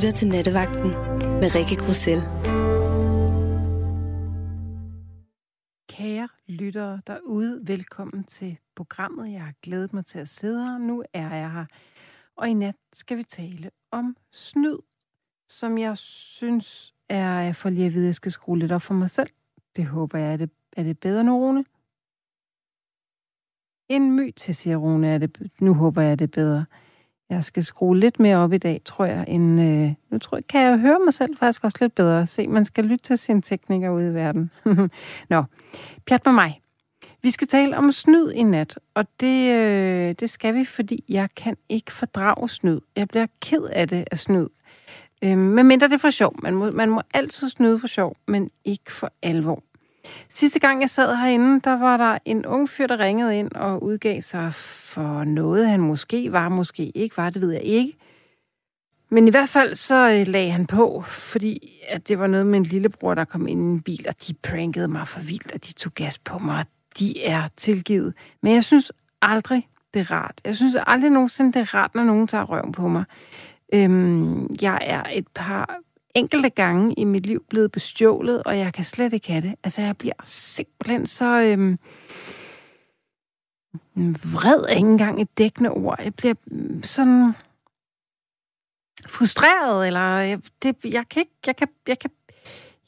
lytter til Nattevagten med Rikke Grussel. Kære lyttere derude, velkommen til programmet. Jeg har glædet mig til at sidde her. Nu er jeg her. Og i nat skal vi tale om snyd, som jeg synes er for lige at vide, at jeg skal skrue lidt op for mig selv. Det håber jeg, er det, er det bedre nu, Rune? En my til, siger Rune, er det, nu håber jeg, det er bedre. Jeg skal skrue lidt mere op i dag, tror jeg, end... Øh, nu tror jeg, kan jeg høre mig selv faktisk også lidt bedre. Se, man skal lytte til sine teknikker ude i verden. Nå, pjat med mig. Vi skal tale om snyd i nat, og det, øh, det skal vi, fordi jeg kan ikke fordrage snyd. Jeg bliver ked af det af snyd. Øh, men mindre det er for sjov. Man må, man må altid snyde for sjov, men ikke for alvor. Sidste gang jeg sad herinde, der var der en ung fyr, der ringede ind og udgav sig for noget, han måske var, måske ikke var, det ved jeg ikke. Men i hvert fald så øh, lagde han på, fordi at det var noget med en lillebror, der kom ind i en bil, og de prankede mig for vildt, og de tog gas på mig. De er tilgivet. Men jeg synes aldrig, det er rart. Jeg synes aldrig nogensinde, det er rart, når nogen tager røven på mig. Øhm, jeg er et par enkelte gange i mit liv blevet bestjålet, og jeg kan slet ikke have det. Altså, jeg bliver simpelthen så... Øhm, vred ikke engang et dækkende ord. Jeg bliver mm, sådan frustreret, eller jeg, det, jeg kan ikke, jeg kan, jeg kan,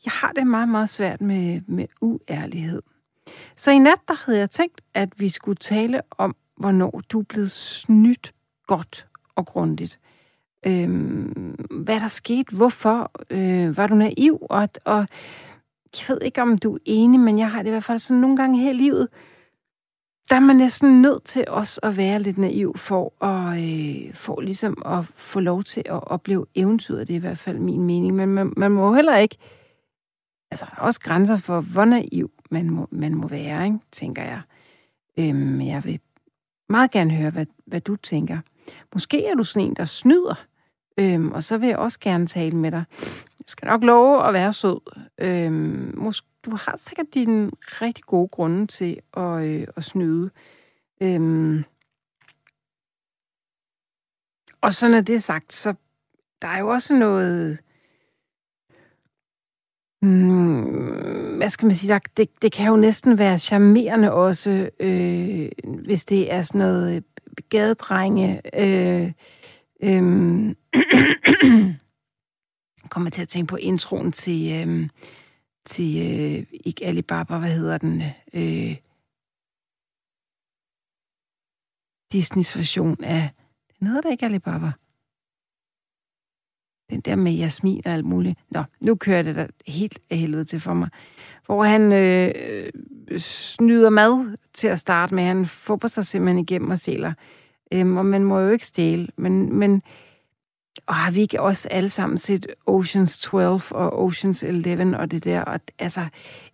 jeg har det meget, meget svært med, med uærlighed. Så i nat, der havde jeg tænkt, at vi skulle tale om, hvornår du er blevet snydt godt og grundigt øh, hvad der skete, hvorfor, øh, var du naiv, og, og jeg ved ikke, om du er enig, men jeg har det i hvert fald sådan nogle gange her i livet, der er man næsten nødt til også at være lidt naiv for at, øh, for ligesom at få lov til at opleve eventyret. Det er i hvert fald min mening. Men man, man må heller ikke... Altså, der er også grænser for, hvor naiv man må, man må være, ikke? tænker jeg. Øhm, jeg vil meget gerne høre, hvad, hvad du tænker. Måske er du sådan en, der snyder Øhm, og så vil jeg også gerne tale med dig. Jeg skal nok love at være sød. Øhm, måske, du har sikkert dine rigtig gode grunde til at, øh, at snyde. Øhm, og så når det er sagt, så der er jo også noget... Hmm, hvad skal man sige? Der, det, det kan jo næsten være charmerende også, øh, hvis det er sådan noget øh, gadedrenge... Øh, Øhm, kommer til at tænke på introen til, øhm, til øh, ikke Alibaba, hvad hedder den? Øh, Disneys version af, den hedder da ikke Alibaba. Den der med Jasmin og alt muligt. Nå, nu kører det da helt af helvede til for mig. Hvor han øh, øh snyder mad til at starte med. Han fupper sig simpelthen igennem og sælger Øhm, og man må jo ikke stjæle. Men, men og har vi ikke også alle sammen set Oceans 12 og Oceans 11 og det der? Og, altså,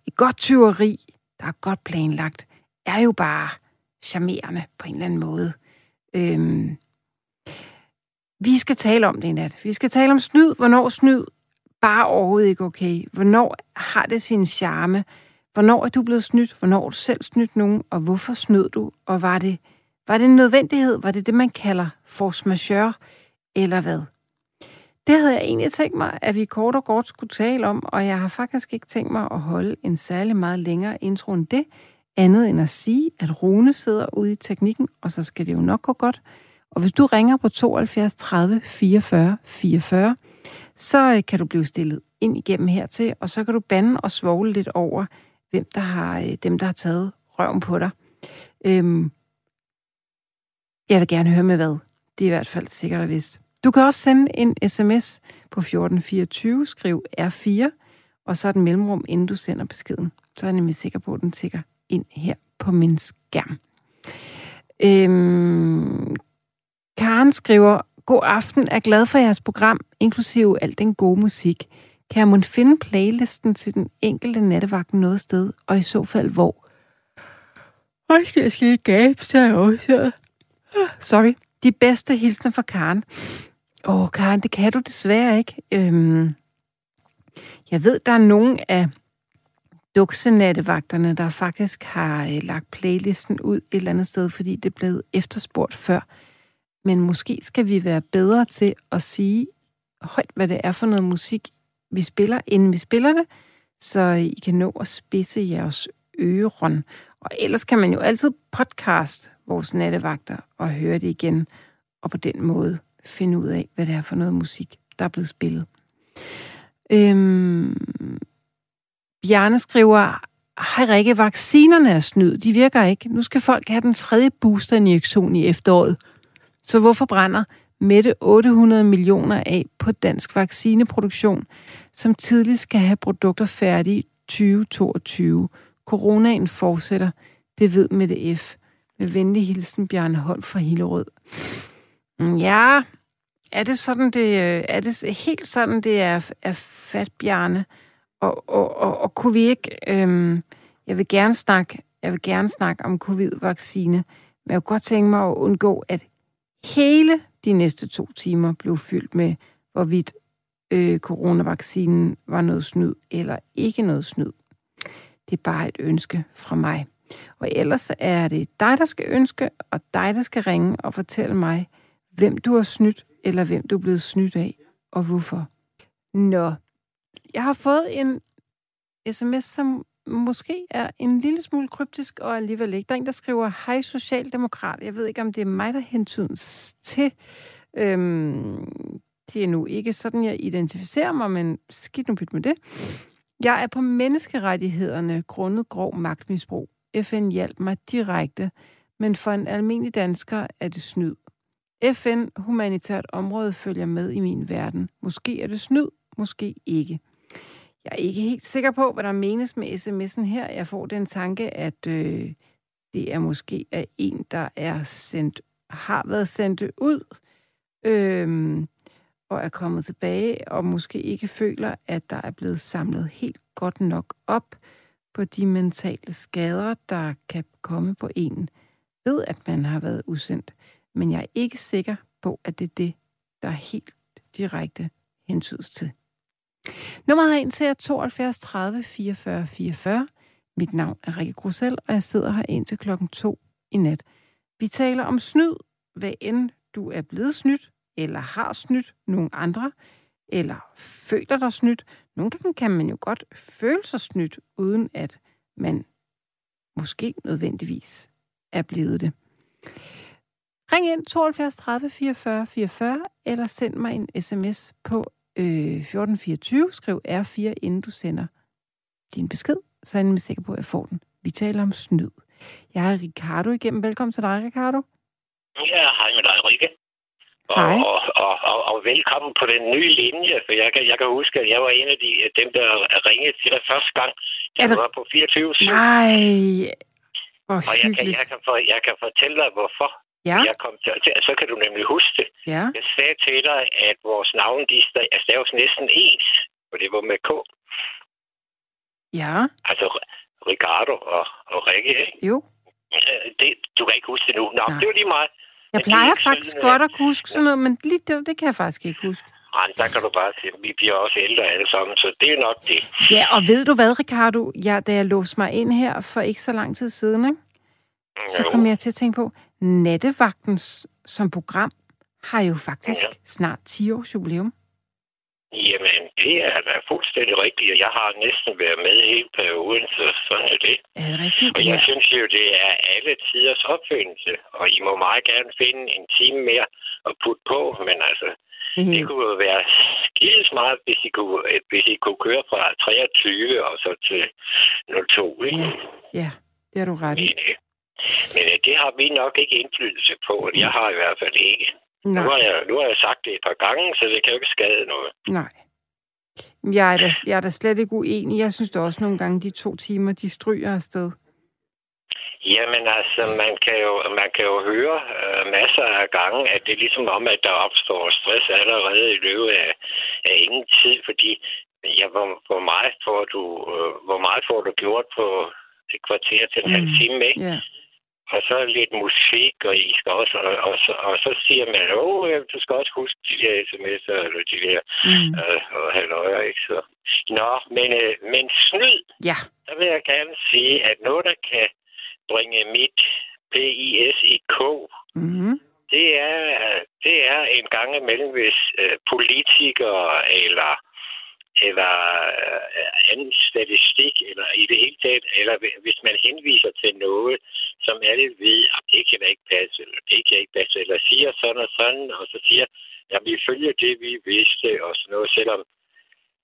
et godt tyveri, der er godt planlagt, er jo bare charmerende på en eller anden måde. Øhm, vi skal tale om det i nat. Vi skal tale om snyd. Hvornår snyd bare overhovedet ikke okay? Hvornår har det sin charme? Hvornår er du blevet snydt? Hvornår er du selv snydt nogen? Og hvorfor snød du? Og var det var det en nødvendighed? Var det det, man kalder force majeure? Eller hvad? Det havde jeg egentlig tænkt mig, at vi kort og godt skulle tale om, og jeg har faktisk ikke tænkt mig at holde en særlig meget længere intro end det, andet end at sige, at Rune sidder ude i teknikken, og så skal det jo nok gå godt. Og hvis du ringer på 72 30 44 44, så øh, kan du blive stillet ind igennem hertil, og så kan du bande og svogle lidt over, hvem der har, øh, dem, der har taget røven på dig. Øhm, jeg vil gerne høre med hvad. Det er i hvert fald sikkert og vist. Du kan også sende en sms på 1424, skriv R4, og så er den mellemrum, inden du sender beskeden. Så er jeg nemlig sikker på, at den tigger ind her på min skærm. Øhm, Karen skriver, God aften, er glad for jeres program, inklusive al den gode musik. Kan man finde playlisten til den enkelte nattevagt noget sted, og i så fald hvor? Og skal jeg skal gabe, så jeg også Sorry. De bedste hilsner fra Karen. Åh, oh, Karen, det kan du desværre ikke. Øhm, jeg ved, der er nogen af duksenattevagterne, der faktisk har øh, lagt playlisten ud et eller andet sted, fordi det blev efterspurgt før. Men måske skal vi være bedre til at sige, højt, hvad det er for noget musik, vi spiller, inden vi spiller det, så I kan nå at spidse jeres øron. Og ellers kan man jo altid podcast vores nattevagter og høre det igen, og på den måde finde ud af, hvad det er for noget musik, der er blevet spillet. Øhm, Bjarne skriver, hej Rikke, vaccinerne er snyd, de virker ikke. Nu skal folk have den tredje boosterinjektion i efteråret. Så hvorfor brænder Mette 800 millioner af på dansk vaccineproduktion, som tidligst skal have produkter færdige 2022? Coronaen fortsætter, det ved med det F. Med venlig hilsen, Bjarne Holm fra Hillerød. Mm, ja, er det sådan, det øh, er det helt sådan, det er, er fat, Bjarne? Og, og, og, og kunne vi ikke... Øhm, jeg vil gerne snakke, jeg vil gerne snakke om covid-vaccine, men jeg kunne godt tænke mig at undgå, at hele de næste to timer blev fyldt med, hvorvidt øh, coronavaccinen var noget snyd eller ikke noget snyd. Det er bare et ønske fra mig. Og ellers er det dig, der skal ønske, og dig, der skal ringe og fortælle mig, hvem du har snydt, eller hvem du er blevet snydt af, og hvorfor. Nå, jeg har fået en sms, som måske er en lille smule kryptisk, og alligevel ikke. Der er en, der skriver, hej Socialdemokrat. Jeg ved ikke, om det er mig, der hentydes til. Øhm, det er nu ikke sådan, jeg identificerer mig, men skidt nu pyt med det. Jeg er på menneskerettighederne grundet grov magtmisbrug. FN hjalp mig direkte, men for en almindelig dansker er det snyd. FN humanitært område følger med i min verden. Måske er det snyd, måske ikke. Jeg er ikke helt sikker på, hvad der menes med sms'en her. Jeg får den tanke, at øh, det er måske af en, der er sendt, har været sendt ud, øh, og er kommet tilbage, og måske ikke føler, at der er blevet samlet helt godt nok op på de mentale skader, der kan komme på en ved, at man har været usendt. Men jeg er ikke sikker på, at det er det, der er helt direkte hensyds til. Nummeret ind til er 72 30 44 44. Mit navn er Rikke Grussel, og jeg sidder her indtil klokken 2 i nat. Vi taler om snyd, hvad end du er blevet snydt, eller har snydt nogen andre, eller føler dig snydt. Nogle gange kan man jo godt føle sig snydt, uden at man måske nødvendigvis er blevet det. Ring ind 72 30 44 44, eller send mig en sms på øh, 1424. Skriv R4, inden du sender din besked, så er jeg sikker på, at jeg får den. Vi taler om snyd. Jeg er Ricardo igennem. Velkommen til dig, Ricardo. Ja, hej med dig, Rikke. Og, Hej. Og, og, og, og velkommen på den nye linje, for jeg kan, jeg kan huske, at jeg var en af de, dem, der ringede til dig første gang, da Er det- var på 24 Nej, hvor Og jeg kan, jeg, kan for, jeg kan fortælle dig, hvorfor. Ja, Jeg kom til, så kan du nemlig huske det. ja. Jeg sagde til dig, at vores navn de er staves næsten ens, og det var med K. Ja, Altså Ricardo og, og Rikke, ikke? jo. Øh, Det, du kan ikke huske det nu. Nå, Nej. det var lige meget. Jeg er plejer faktisk sådan, godt at- huske sådan noget, men lige det, det kan jeg faktisk ikke huske. Ej, der kan du bare sige, vi bliver også ældre alle sammen, så det er nok det. Ja, og ved du hvad, Ricardo? Ja, da jeg låste mig ind her for ikke så lang tid siden, ikke? så kom jeg til at tænke på, Nattevagten s- som program har jo faktisk Ja. snart 10 års jubilæum. Jamen, det er da fuldstændig rigtigt, og jeg har næsten været med hele perioden, så sådan er det. Er det rigtigt? Og jeg synes jo, det er alle tiders opfindelse, og I må meget gerne finde en time mere at putte på, men altså, det kunne jo være skide smart, hvis I kunne, øh, hvis I kunne køre fra 23 og så til 02, ikke? Ja, ja, det har du ret i. Men, øh, men øh, det har vi nok ikke indflydelse på, og jeg har i hvert fald ikke. Nu Nej, har, jeg, nu har jeg sagt det et par gange, så det kan jo ikke skade noget. nej. Jeg er, da, jeg er da slet ikke uenig. Jeg synes da også nogle gange, de to timer, de stryger afsted. Jamen altså, man kan jo, man kan jo høre øh, masser af gange, at det er ligesom om, at der opstår stress allerede i løbet af, af ingen tid, fordi ja, hvor, hvor, meget får du, øh, hvor meget får du gjort på et kvarter til en mm. halv time, ikke? Ja, Og så lidt musik, og I skal også, og, og, så, og så siger man, åh, ja, du skal også huske de der sms'er, eller de der mm. øh, og halvøjer, ikke så. Nå, men, øh, men snyd, ja. der vil jeg gerne sige, at noget, der kan bringe mit PIS i K, Mm-hmm. det er, det det er en gang imellem, hvis øh, politikere eller eller øh, anden statistik, eller i det hele taget, eller hvis man henviser til noget, som alle ved, at det kan ikke passe, eller det kan ikke passe, eller siger sådan og sådan, og så siger, at vi følger det, vi vidste, og sådan noget, selvom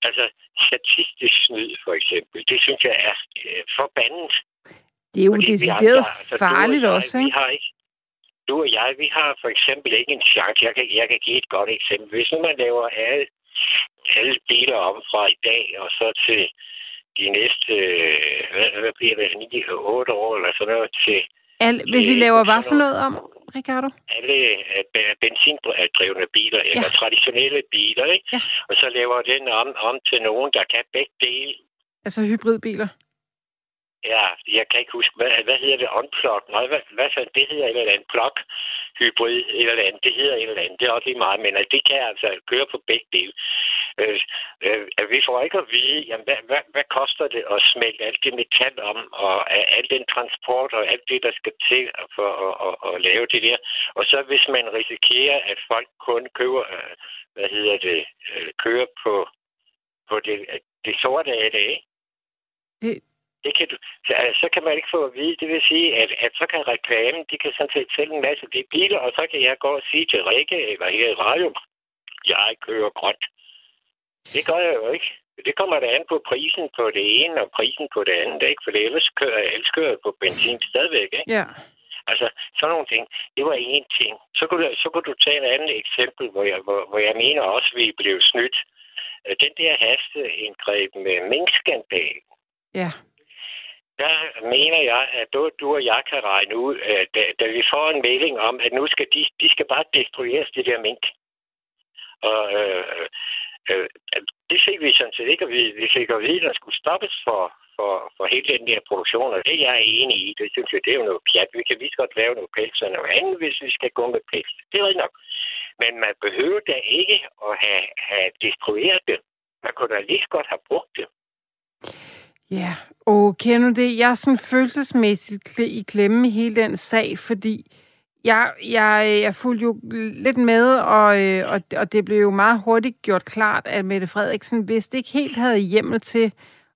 altså statistisk snyd, for eksempel, det synes jeg er øh, forbandet. Det er jo decideret altså, farligt jeg, også, ikke? Vi har ikke du og jeg, vi har for eksempel ikke en chance. Jeg kan, jeg kan give et godt eksempel. Hvis nu man laver alle alle biler om fra i dag og så til de næste, hvad, hvad bliver det, 9, 8 år eller sådan noget til... Al, hvis vi laver hvad for noget om, Ricardo? Alle benzindrevne biler, ja. eller traditionelle biler, ikke? Ja. Og så laver den om, om til nogen, der kan begge dele. Altså hybridbiler? Ja, jeg kan ikke huske, hvad, hvad hedder det? Unplug? Nej, hvad, hvad så, det hedder et eller andet plug hybrid eller andet. Det hedder et eller andet. Det er også lige meget, men altså, det kan altså køre på begge dele. Øh, øh, vi får ikke at vide, jamen, hvad, hvad, hvad koster det at smelte alt det metal om, og al den transport og alt det, der skal til for at, at, at, at lave det der. Og så hvis man risikerer, at folk kun køber, øh, hvad hedder det, øh, kører på, på det, det sorte af det, ikke? Det, det kan du, så, altså, så kan man ikke få at vide. Det vil sige, at, at så kan reklamen, de kan sådan set sælge en masse de biler, og så kan jeg gå og sige til Rikke, eller her i radio, jeg kører grønt. Det gør jeg jo ikke. Det kommer da an på prisen på det ene og prisen på det andet, ikke? For ellers kører jeg ellers kører på benzin stadigvæk, ikke? Ja. Altså, sådan nogle ting. Det var én ting. Så kunne, du, så kunne du tage et andet eksempel, hvor jeg, hvor, hvor jeg mener også, at vi blev snydt. Den der hasteindgreb med minkskandalen. Ja der mener jeg, at du, du og jeg kan regne ud, at da, da vi får en melding om, at nu skal de, de skal bare destrueres, de der mink. Og øh, øh, øh det fik vi sådan set ikke, og vi, vi fik at vide, at der skulle stoppes for, for, for hele den der produktion, og det jeg er enig i. Det synes jeg, det er jo noget pjat. Vi kan lige godt lave noget pels og noget andet, hvis vi skal gå med pels. Det er nok. Men man behøver da ikke at have, have destrueret det. Man kunne da lige godt have brugt det. Ja, og kender du det? Jeg er sådan følelsesmæssigt i klemme hele den sag, fordi jeg, jeg, jeg fulgte jo lidt med, og, øh, og, og det blev jo meget hurtigt gjort klart, at Mette Frederiksen vidste ikke helt havde hjemmel til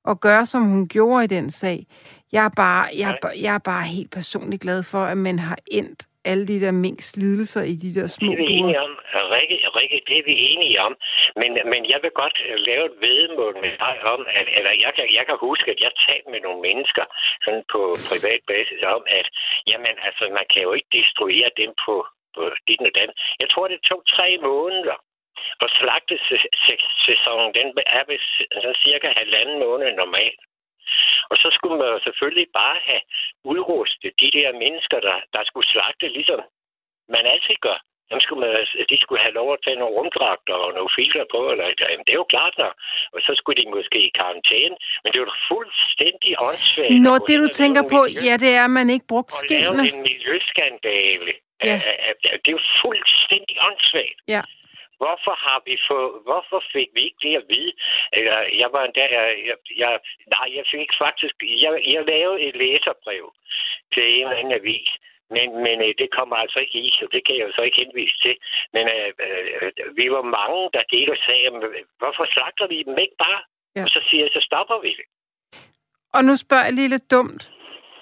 at gøre, som hun gjorde i den sag. Jeg er bare, jeg, jeg er bare helt personligt glad for, at man har endt alle de der minks lidelser i de der små Det er vi enige om. Rikke, Rikke, det er vi enige om. Men, men jeg vil godt øh, lave et vedmål med dig om, at, eller jeg kan, jeg kan huske, at jeg talte med nogle mennesker sådan på privat basis om, at jamen, altså, man kan jo ikke destruere dem på, på dit og den. Jeg tror, det tog tre måneder. Og slagtesæsonen, den er ved sådan cirka halvanden måned normalt. Og så skulle man jo selvfølgelig bare have udrustet de der mennesker, der, der skulle slagte, ligesom man altid gør. Dem skulle man, de skulle have lov at tage nogle rumdragter og nogle filter på, eller jamen, det er jo klart nok. Og så skulle de måske i karantæne. Men det er jo fuldstændig åndssvagt. Nå, det du tænker på, miljø, ja, det er, at man ikke brugt skindene. Og lave en miljøskandale. Ja. Det er jo fuldstændig åndssvagt. Ja. Hvorfor har vi fået, hvorfor fik vi ikke det at vide? Eller, jeg var endda, jeg, jeg, jeg, nej, jeg fik faktisk, jeg, jeg lavede et læserbrev til en eller anden avis, men, men øh, det kommer altså ikke i, så det kan jeg jo så ikke henvise til. Men øh, øh, vi var mange, der delte og sagde, hvorfor slagter vi dem ikke bare? Ja. Og så siger jeg, så stopper vi det. Og nu spørger jeg lige lidt dumt.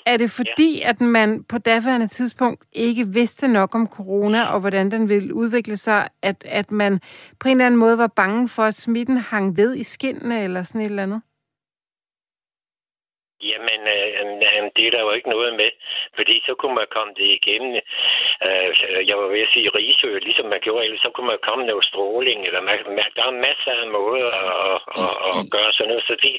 Er det fordi, ja. at man på daværende tidspunkt ikke vidste nok om corona, og hvordan den ville udvikle sig, at, at man på en eller anden måde var bange for, at smitten hang ved i skinnene eller sådan et eller andet? Jamen, øh, det er der jo ikke noget med, fordi så kunne man komme det igennem. Øh, jeg var ved at sige Risø, ligesom man gjorde, eller så kunne man komme noget stråling, eller man, man, der er masser af måder at, at, at, at mm. gøre sådan noget. Så det,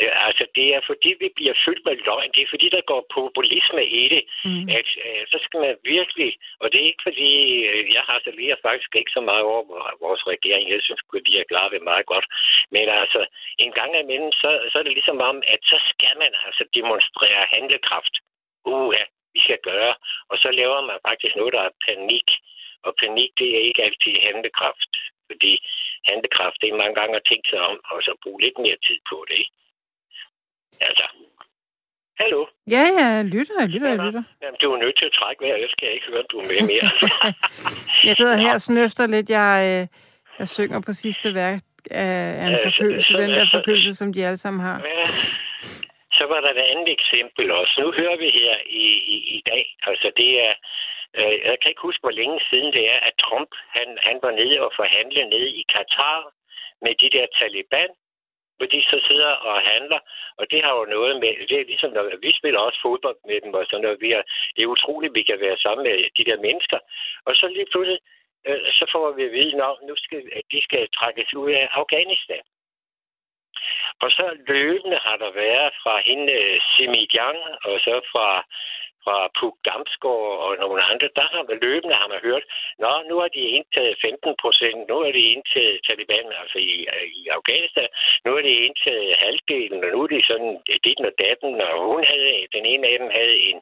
øh, altså, det er fordi, vi bliver fyldt med løgn. Det er fordi, der går populisme i det, mm. at øh, så skal man virkelig, og det er ikke fordi, øh, jeg har så lige faktisk ikke så meget over vores regering. Jeg synes, at de er klaret det meget godt. Men altså, en gang imellem, så, så er det ligesom om, at så skal man altså demonstrere handlekraft. Uh, ja, vi skal gøre. Og så laver man faktisk noget, der er panik. Og panik, det er ikke altid handlekraft. Fordi handlekraft, det er mange gange at tænke sig om, og så bruge lidt mere tid på det. Altså. Hallo? Ja, ja, jeg lytter, jeg lytter, jeg lytter. Jamen, du er nødt til at trække vejret, ellers kan jeg ikke høre, at du er med mere. jeg sidder her og snøfter lidt. Jeg, øh, jeg synger på sidste værk af en ja, forkølelse, den der forkølelse, som de alle sammen har. Ja. Så var der et andet eksempel også. Nu hører vi her i, i, i dag, altså det er, øh, jeg kan ikke huske, hvor længe siden det er, at Trump, han, han var nede og forhandle nede i Katar med de der Taliban, hvor de så sidder og handler, og det har jo noget med, det er ligesom, når vi spiller også fodbold med dem, og så når vi er, det er utroligt, at vi kan være sammen med de der mennesker, og så lige pludselig, øh, så får vi at vide, at nu skal, at de skal trækkes ud af Afghanistan. Og så løbende har der været fra hende øh, Simi Jiang, og så fra fra Puk Damsgaard og nogle andre, der har man løbende har man hørt, nå, nu har de indtaget 15 procent, nu har de indtaget Taliban, altså i, i Afghanistan, nu har de indtaget halvdelen, og nu er de sådan dit og datten, og hun havde, den ene af dem havde en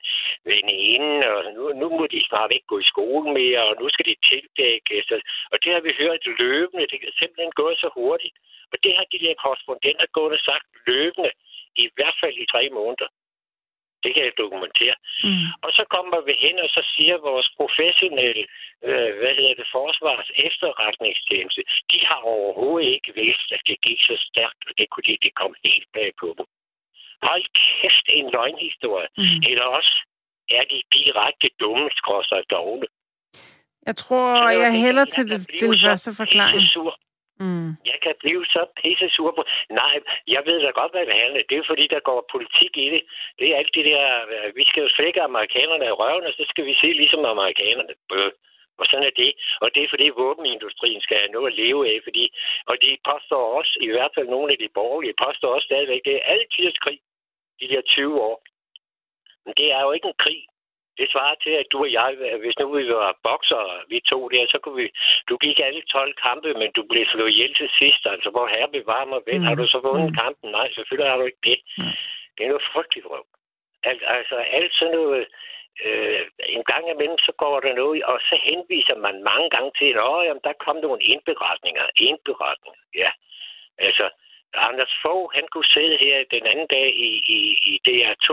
veninde, og nu, nu må de snart ikke gå i skole mere, og nu skal de tildække, så, og det har vi hørt løbende, det er simpelthen gået så hurtigt, og det har de der korrespondenter gået og sagt løbende, i hvert fald i tre måneder. Det kan jeg dokumentere. Mm. Og så kommer vi hen, og så siger vores professionelle, øh, hvad hedder det, forsvars efterretningstjeneste, de har overhovedet ikke vidst, at det gik så stærkt, og det kunne de, det kom helt bag på dem. Hold kæft, en løgnhistorie. Mm. Eller også er de direkte dumme skrosser dogne. Jeg tror, jeg, hælder til det, den første forklaring. Sur. Mm. Jeg kan blive så pisse sur på... Nej, jeg ved da godt, hvad det handler. Det er fordi, der går politik i det. Det er alt det der... Øh, vi skal jo slække amerikanerne i røven, og så skal vi se ligesom amerikanerne. Bøh. Og sådan er det. Og det er fordi våbenindustrien skal have noget at leve af. Fordi, og de påstår også, i hvert fald nogle af de borgerlige, påstår også stadigvæk, det er altid krig. De der 20 år. Men det er jo ikke en krig. Det svarer til, at du og jeg, hvis nu vi var bokser, vi to der, så kunne vi... Du gik alle 12 kampe, men du blev slået ihjel til sidst. Altså, hvor herre bevarer mig vel. Mm. Har du så vundet mm. kampen? Nej, selvfølgelig har du ikke det. Mm. Det er noget frygteligt røv. Al, altså, alt sådan noget... Øh, en gang imellem, så går der noget, og så henviser man mange gange til, at der kom nogle indberetninger. Indberetninger, ja. Altså, Anders Fogh, han kunne sidde her den anden dag i, i, i DR2,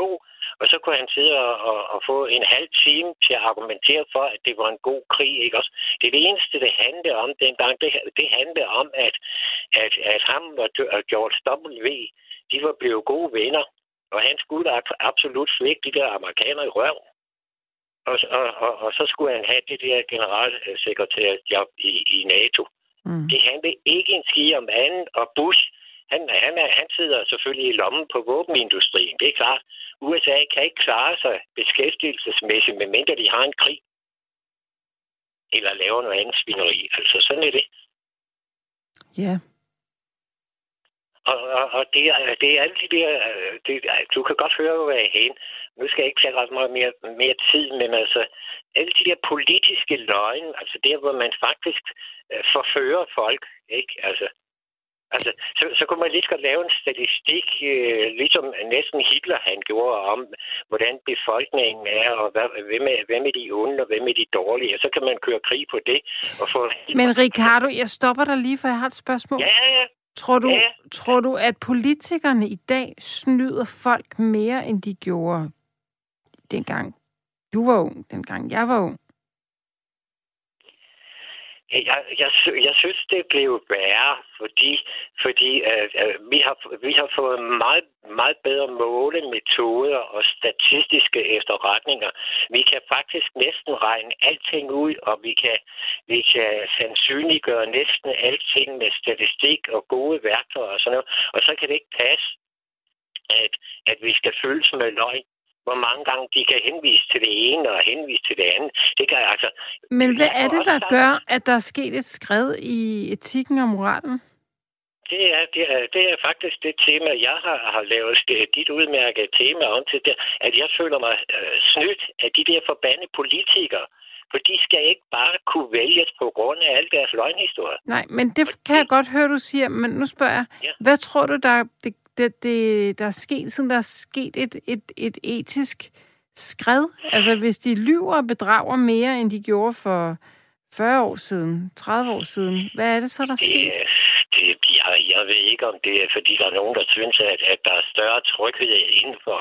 og så kunne han sidde og, og, og få en halv time til at argumentere for, at det var en god krig. Ikke også? Det er det eneste, det handlede om dengang. Det, det handlede om, at, at, at ham og George W. De var blevet gode venner, og han skulle absolut svække de der amerikanere i røven. Og, og, og, og så skulle han have det der generalsekretærjob i, i NATO. Mm. Det handlede ikke en ski om anden, og Bush, han, han, er, han sidder selvfølgelig i lommen på våbenindustrien, det er klart. USA kan ikke klare sig beskæftigelsesmæssigt, medmindre de har en krig. Eller laver noget andet svineri. Altså, sådan er det. Ja. Yeah. Og, og, og det, er, det er alle de der... Det, du kan godt høre, hvor jeg er hen. Nu skal jeg ikke tage ret meget mere, mere tid, men altså... Alle de der politiske løgne, altså der, hvor man faktisk øh, forfører folk, ikke? Altså, Altså, så, så kunne man lige godt lave en statistik, øh, ligesom næsten Hitler han gjorde, om hvordan befolkningen er, og hvad, hvem, er, hvem er de onde, og hvem er de dårlige. Og så kan man køre krig på det. Og få... Men Ricardo, jeg stopper dig lige, for jeg har et spørgsmål. Ja, ja. Tror du, ja. tror du, at politikerne i dag snyder folk mere, end de gjorde dengang du var ung, dengang jeg var ung? Jeg, jeg, jeg synes, det blev værre, fordi, fordi øh, øh, vi, har, vi har fået meget, meget bedre målemetoder og statistiske efterretninger. Vi kan faktisk næsten regne alting ud, og vi kan, vi kan sandsynliggøre næsten alting med statistik og gode værktøjer og sådan noget. Og så kan det ikke passe, at, at vi skal føles med løgn hvor mange gange de kan henvise til det ene og henvise til det andet. Det kan altså... Men hvad er det, der gør, at der er sket et skred i etikken og moralen? Det er, det, er, det er faktisk det tema, jeg har, har lavet det, dit udmærkede tema om til det, at jeg føler mig øh, snydt af de der forbandede politikere. For de skal ikke bare kunne vælges på grund af alle deres løgnhistorier. Nej, men det kan jeg godt høre, du siger. Men nu spørger jeg, ja. hvad tror du, der det det, det, der er sket, sådan der er sket et, et, et etisk skred? Altså, hvis de lyver og bedrager mere, end de gjorde for 40 år siden, 30 år siden, hvad er det så, der er sket? Det, jeg, jeg ved ikke, om det er, fordi der er nogen, der synes, at, at der er større tryghed inden for,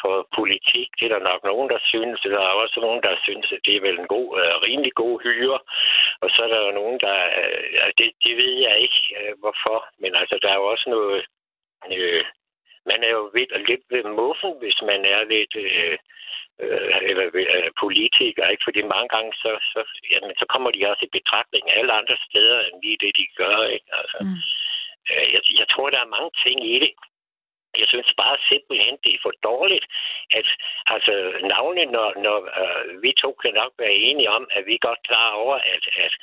for politik. Det er der nok nogen, der synes. Der er også nogen, der synes, at det er vel en god, uh, rimelig god hyre. Og så er der jo nogen, der... Uh, det, det ved jeg ikke, uh, hvorfor. Men altså, der er jo også noget... Uh, man er jo ved, lidt ved muffen, hvis man er lidt... Uh, øh, eller øh, politikere, ikke? Fordi mange gange, så, så, jamen, så kommer de også i betragtning alle andre steder, end lige det, de gør, ikke? Altså, mm. øh, jeg, jeg tror, der er mange ting i det. Jeg synes bare simpelthen, det er for dårligt, at altså, navne, når, når øh, vi to kan nok være enige om, at vi er godt klar over, at, at,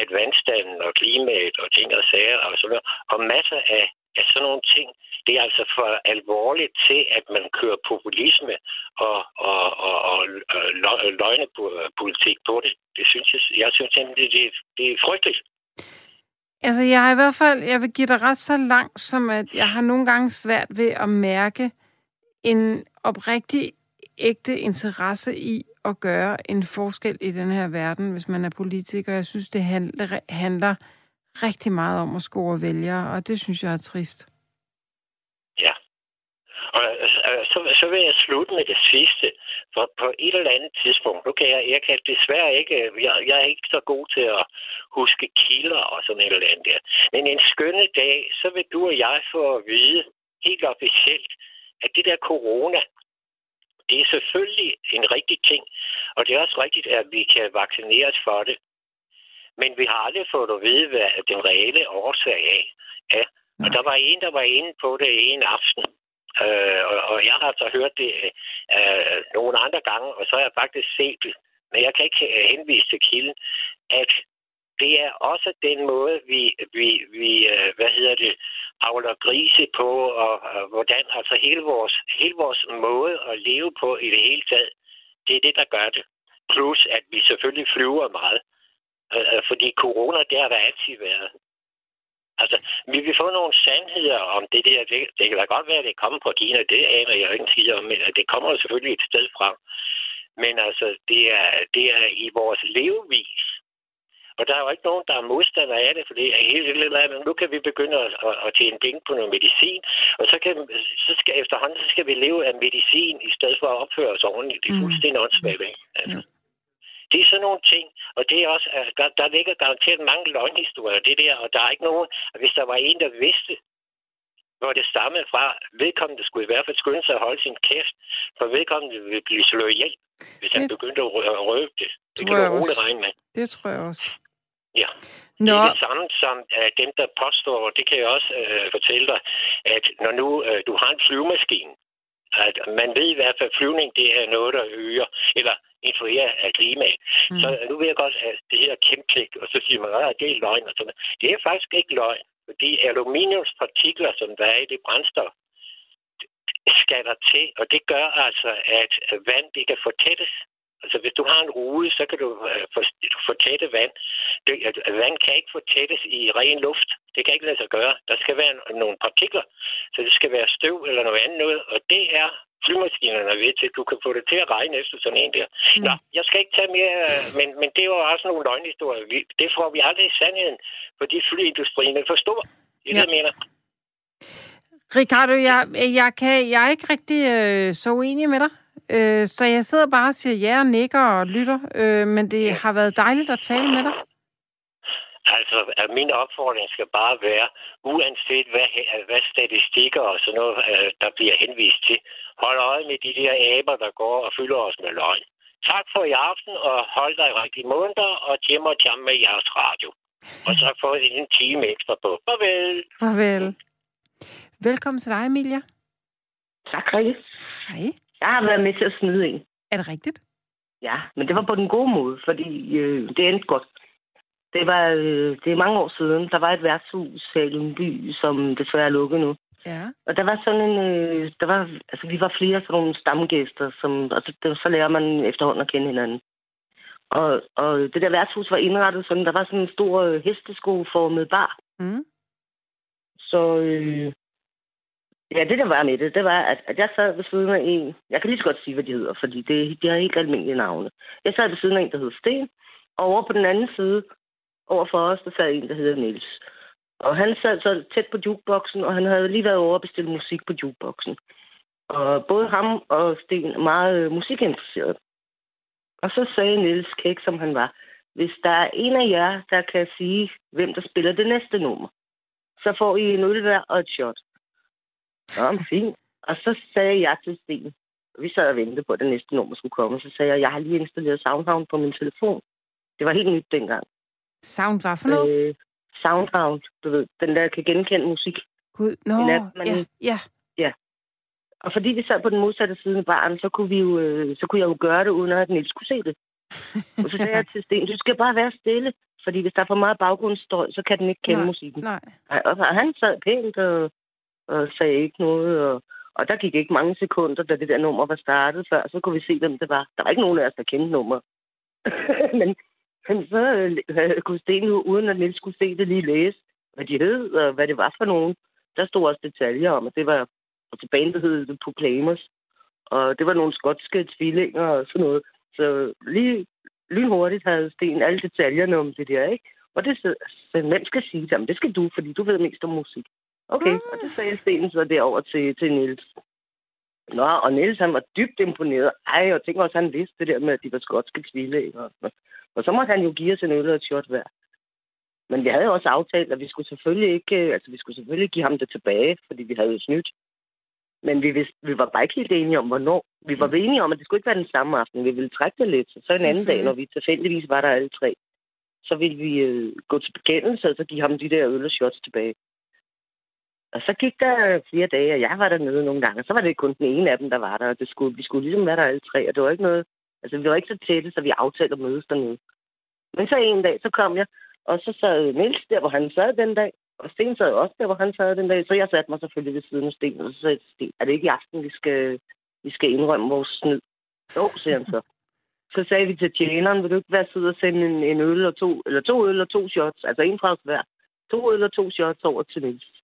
at vandstanden og klimaet og ting og sager og sådan noget, og masser af at sådan nogle ting, det er altså for alvorligt til, at man kører populisme og, og, og, og løgnepolitik på det. Det synes jeg, jeg synes simpelthen, det, det, det er frygteligt. Altså, jeg har i hvert fald, jeg vil give dig ret så langt, som at jeg har nogle gange svært ved at mærke en oprigtig ægte interesse i at gøre en forskel i den her verden, hvis man er politiker. Jeg synes, det handler, handler rigtig meget om at score vælgere, og det synes jeg er trist. Ja. Og øh, så, så vil jeg slutte med det sidste. For på et eller andet tidspunkt, nu kan jeg, jeg kan desværre ikke, jeg, jeg er ikke så god til at huske kilder og sådan et eller andet der. Men en skønne dag, så vil du og jeg få at vide helt officielt, at det der corona, det er selvfølgelig en rigtig ting. Og det er også rigtigt, at vi kan vaccineres for det. Men vi har aldrig fået at vide, hvad den reelle årsag af er. Og der var en, der var inde på det en aften. Øh, og, og jeg har altså hørt det øh, nogle andre gange, og så har jeg faktisk set det. Men jeg kan ikke øh, henvise til kilden, at det er også den måde, vi, vi, vi øh, hvad hedder det, avler grise på, og, og hvordan altså hele vores, hele vores måde at leve på i det hele taget, det er det, der gør det. Plus, at vi selvfølgelig flyver meget. Øh, fordi corona, det har der altid været. Altså, vi vil få nogle sandheder om det der. Det, det kan da godt være, at det kommer fra Kina. Det aner jeg ikke en om, men det kommer selvfølgelig et sted fra. Men altså, det er, det er i vores levevis. Og der er jo ikke nogen, der er modstander af det, for det er helt lidt Nu kan vi begynde at, at, at tjene penge på noget medicin, og så, kan, så skal efterhånden så skal vi leve af medicin, i stedet for at opføre os ordentligt. Det er mm. fuldstændig åndssvagt. Altså. Ja. Det er sådan nogle ting, og det er også, altså, der, der ligger garanteret mange løgnhistorier, det der, og der er ikke nogen, hvis der var en, der vidste, hvor det stammede fra, vedkommende skulle i hvert fald skynde sig at holde sin kæft, for vedkommende ville blive slået ihjel, hvis det, han begyndte at røbe det. Det kan du roligt regne med. Det tror jeg også. Ja. Nå. Det er det samme som uh, dem, der påstår, det kan jeg også uh, fortælle dig, at når nu uh, du har en flyvemaskine, at man ved i hvert fald, at flyvning det er noget, der øger, eller influerer af klimaet. Mm. Så nu vil jeg godt have det her kæmpeklik, og så siger man, at det er løgn og sådan Det er faktisk ikke løgn, fordi aluminiumspartikler, som der er i det brændstof, skal der til, og det gør altså, at vand det kan fortættes. Altså, hvis du har en rude, så kan du uh, fortætte vand. Det, uh, vand kan ikke fortættes i ren luft. Det kan ikke lade sig gøre. Der skal være nogle partikler, så det skal være støv eller noget andet noget, og det er flymaskinerne ved til. Du kan få det til at regne efter sådan en der. Mm. Nå, jeg skal ikke tage mere, men, men det var også nogle løgnhistorier. Vi, det får vi aldrig i sandheden, fordi flyindustrien er for stor. Det er ja. det, jeg mener. Ricardo, jeg, jeg, kan, jeg er ikke rigtig øh, så uenig med dig. Øh, så jeg sidder bare og siger ja og nikker og lytter, øh, men det har været dejligt at tale med dig. Altså, at min opfordring skal bare være, uanset hvad, hvad statistikker og sådan noget, øh, der bliver henvist til, hold øje med de der aber, der går og fylder os med løgn. Tak for i aften, og hold dig rigtig munter, og tjem og tjam med jeres radio. Og så får I en time ekstra på. Farvel. Farvel. Velkommen til dig, Emilia. Tak, Rikke. Hej. Jeg har været med til at snyde en. Er det rigtigt? Ja, men det var på den gode måde, fordi øh, det endte godt. Det var øh, det er mange år siden. Der var et værtshus i en by, som desværre er lukket nu. Ja. Og der var sådan en, øh, der var, altså vi var flere sådan nogle stamgæster, som, altså, det, så lærer man efterhånden at kende hinanden. Og, og det der værtshus var indrettet sådan, der var sådan en stor øh, hesteskoformet bar. Mm. Så øh, Ja, det der var med det, det var, at, at jeg sad ved siden af en... Jeg kan lige så godt sige, hvad de hedder, fordi det, de har helt almindelige navne. Jeg sad ved siden af en, der hed Sten, og over på den anden side, over for os, der sad en, der hedder Niels. Og han sad så tæt på jukeboxen, og han havde lige været over og bestille musik på jukeboxen. Og både ham og Sten er meget øh, musikinteresseret. Og så sagde Niels Kæk, som han var, hvis der er en af jer, der kan sige, hvem der spiller det næste nummer, så får I en øl og et shot. Nå, men fint. Og så sagde jeg til Sten, vi sad og ventede på, at det næste nummer skulle komme, så sagde jeg, jeg har lige installeret Soundhound på min telefon. Det var helt nyt dengang. Sound var for noget? Øh, Soundhound, du ved, den der kan genkende musik. Gud, nå, app, man- ja, ja. Og fordi vi sad på den modsatte side af baren, så kunne, vi jo, øh, så kunne jeg jo gøre det, uden at Niels kunne se det. Og så sagde jeg til Sten, du skal bare være stille, fordi hvis der er for meget baggrundsstøj, så kan den ikke kende Nej. musikken. Nej. Nej, og han sad pænt og, og sagde ikke noget, og, og der gik ikke mange sekunder, da det der nummer var startet før, så kunne vi se, hvem det var. Der var ikke nogen af os, der kendte nummer. men, men så øh, kunne Sten jo, uden at Niels skulle se det, lige læse, hvad de hed, og hvad det var for nogen. Der stod også detaljer om, at det var og til bandet hed The Proclaimers. Og det var nogle skotske tvillinger og sådan noget. Så lige lynhurtigt havde Sten alle detaljerne om det der, ikke? Og det så, så hvem skal sige det? Jamen, det skal du, fordi du ved mest om musik. Okay, og det sagde Sten så derover til, til Niels. Nå, og Niels han var dybt imponeret. Ej, og tænker også, han vidste det der med, at de var skotske tvillinger. Og så måtte han jo give os en øl og et shot hver. Men vi havde jo også aftalt, at vi skulle selvfølgelig ikke, øh, altså vi skulle selvfølgelig give ham det tilbage, fordi vi havde jo snydt. Men vi, vidste, vi var bare ikke helt enige om, hvornår. Vi var Mm. enige om, at det skulle ikke være den samme aften. Vi ville trække det lidt. Så en anden dag, når vi tilfældigvis var der alle tre, så ville vi øh, gå til bekendelse, og så give ham de der øl og shots tilbage. Og så gik der øh, flere dage, og jeg var dernede nogle gange. Og så var det kun den ene af dem, der var der. Og det skulle, vi skulle ligesom være der alle tre, og det var ikke noget... Altså, vi var ikke så tætte, så vi aftalte at mødes dernede. Men så en dag, så kom jeg, og så sad Niels der, hvor han sad den dag. Og Sten sad også der, hvor han sad den dag. Så jeg satte mig selvfølgelig ved siden af Sten, og så sagde jeg Sten, er det ikke i aften, vi skal, vi skal indrømme vores snyd? Jo, siger han så. Så sagde vi til tjeneren, vil du ikke være sød og sende en, en øl og to, eller to øl og to shots, altså en fra os hver. To øl og to shots over til Niels.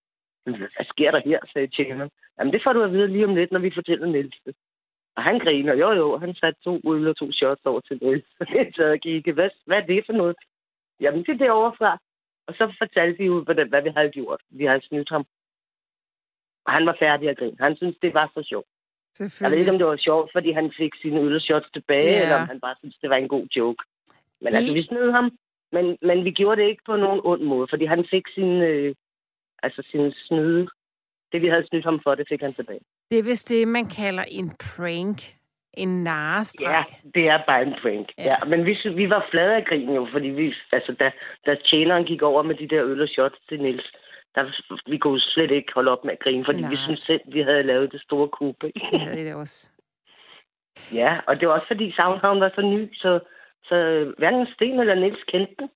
Hvad sker der her, sagde tjeneren. Jamen, det får du at vide lige om lidt, når vi fortæller Niels det. Og han griner, jo jo, han satte to øl og to shots over til Niels. så jeg gik, hvad, hvad er det for noget? Jamen, det er derovre fra. Og så fortalte vi jo, hvad, hvad vi havde gjort. Vi havde snydt ham. Og han var færdig at grine. Han synes det var så sjovt. Jeg ved ikke, om det var sjovt, fordi han fik sine øl og shots tilbage, ja. eller om han bare synes, det var en god joke. Men Det- altså, vi snød ham, men, men vi gjorde det ikke på nogen ond måde, fordi han fik sin, øh, altså sin snyde. Det, vi havde snydt ham for, det fik han tilbage. Det er vist det, man kalder en prank. En narrestreg. Ja, det er bare en prank. Ja. Ja. men vi, vi var flade af grin jo, fordi vi, altså, da, da tjeneren gik over med de der øl og shots til Niels, der, vi kunne slet ikke holde op med at grine, fordi Nej. vi synes selv, vi havde lavet det store kub. ikke? Det havde det også. Ja, og det var også fordi Soundhound var så ny, så, så hverken Sten eller Niels kendte den.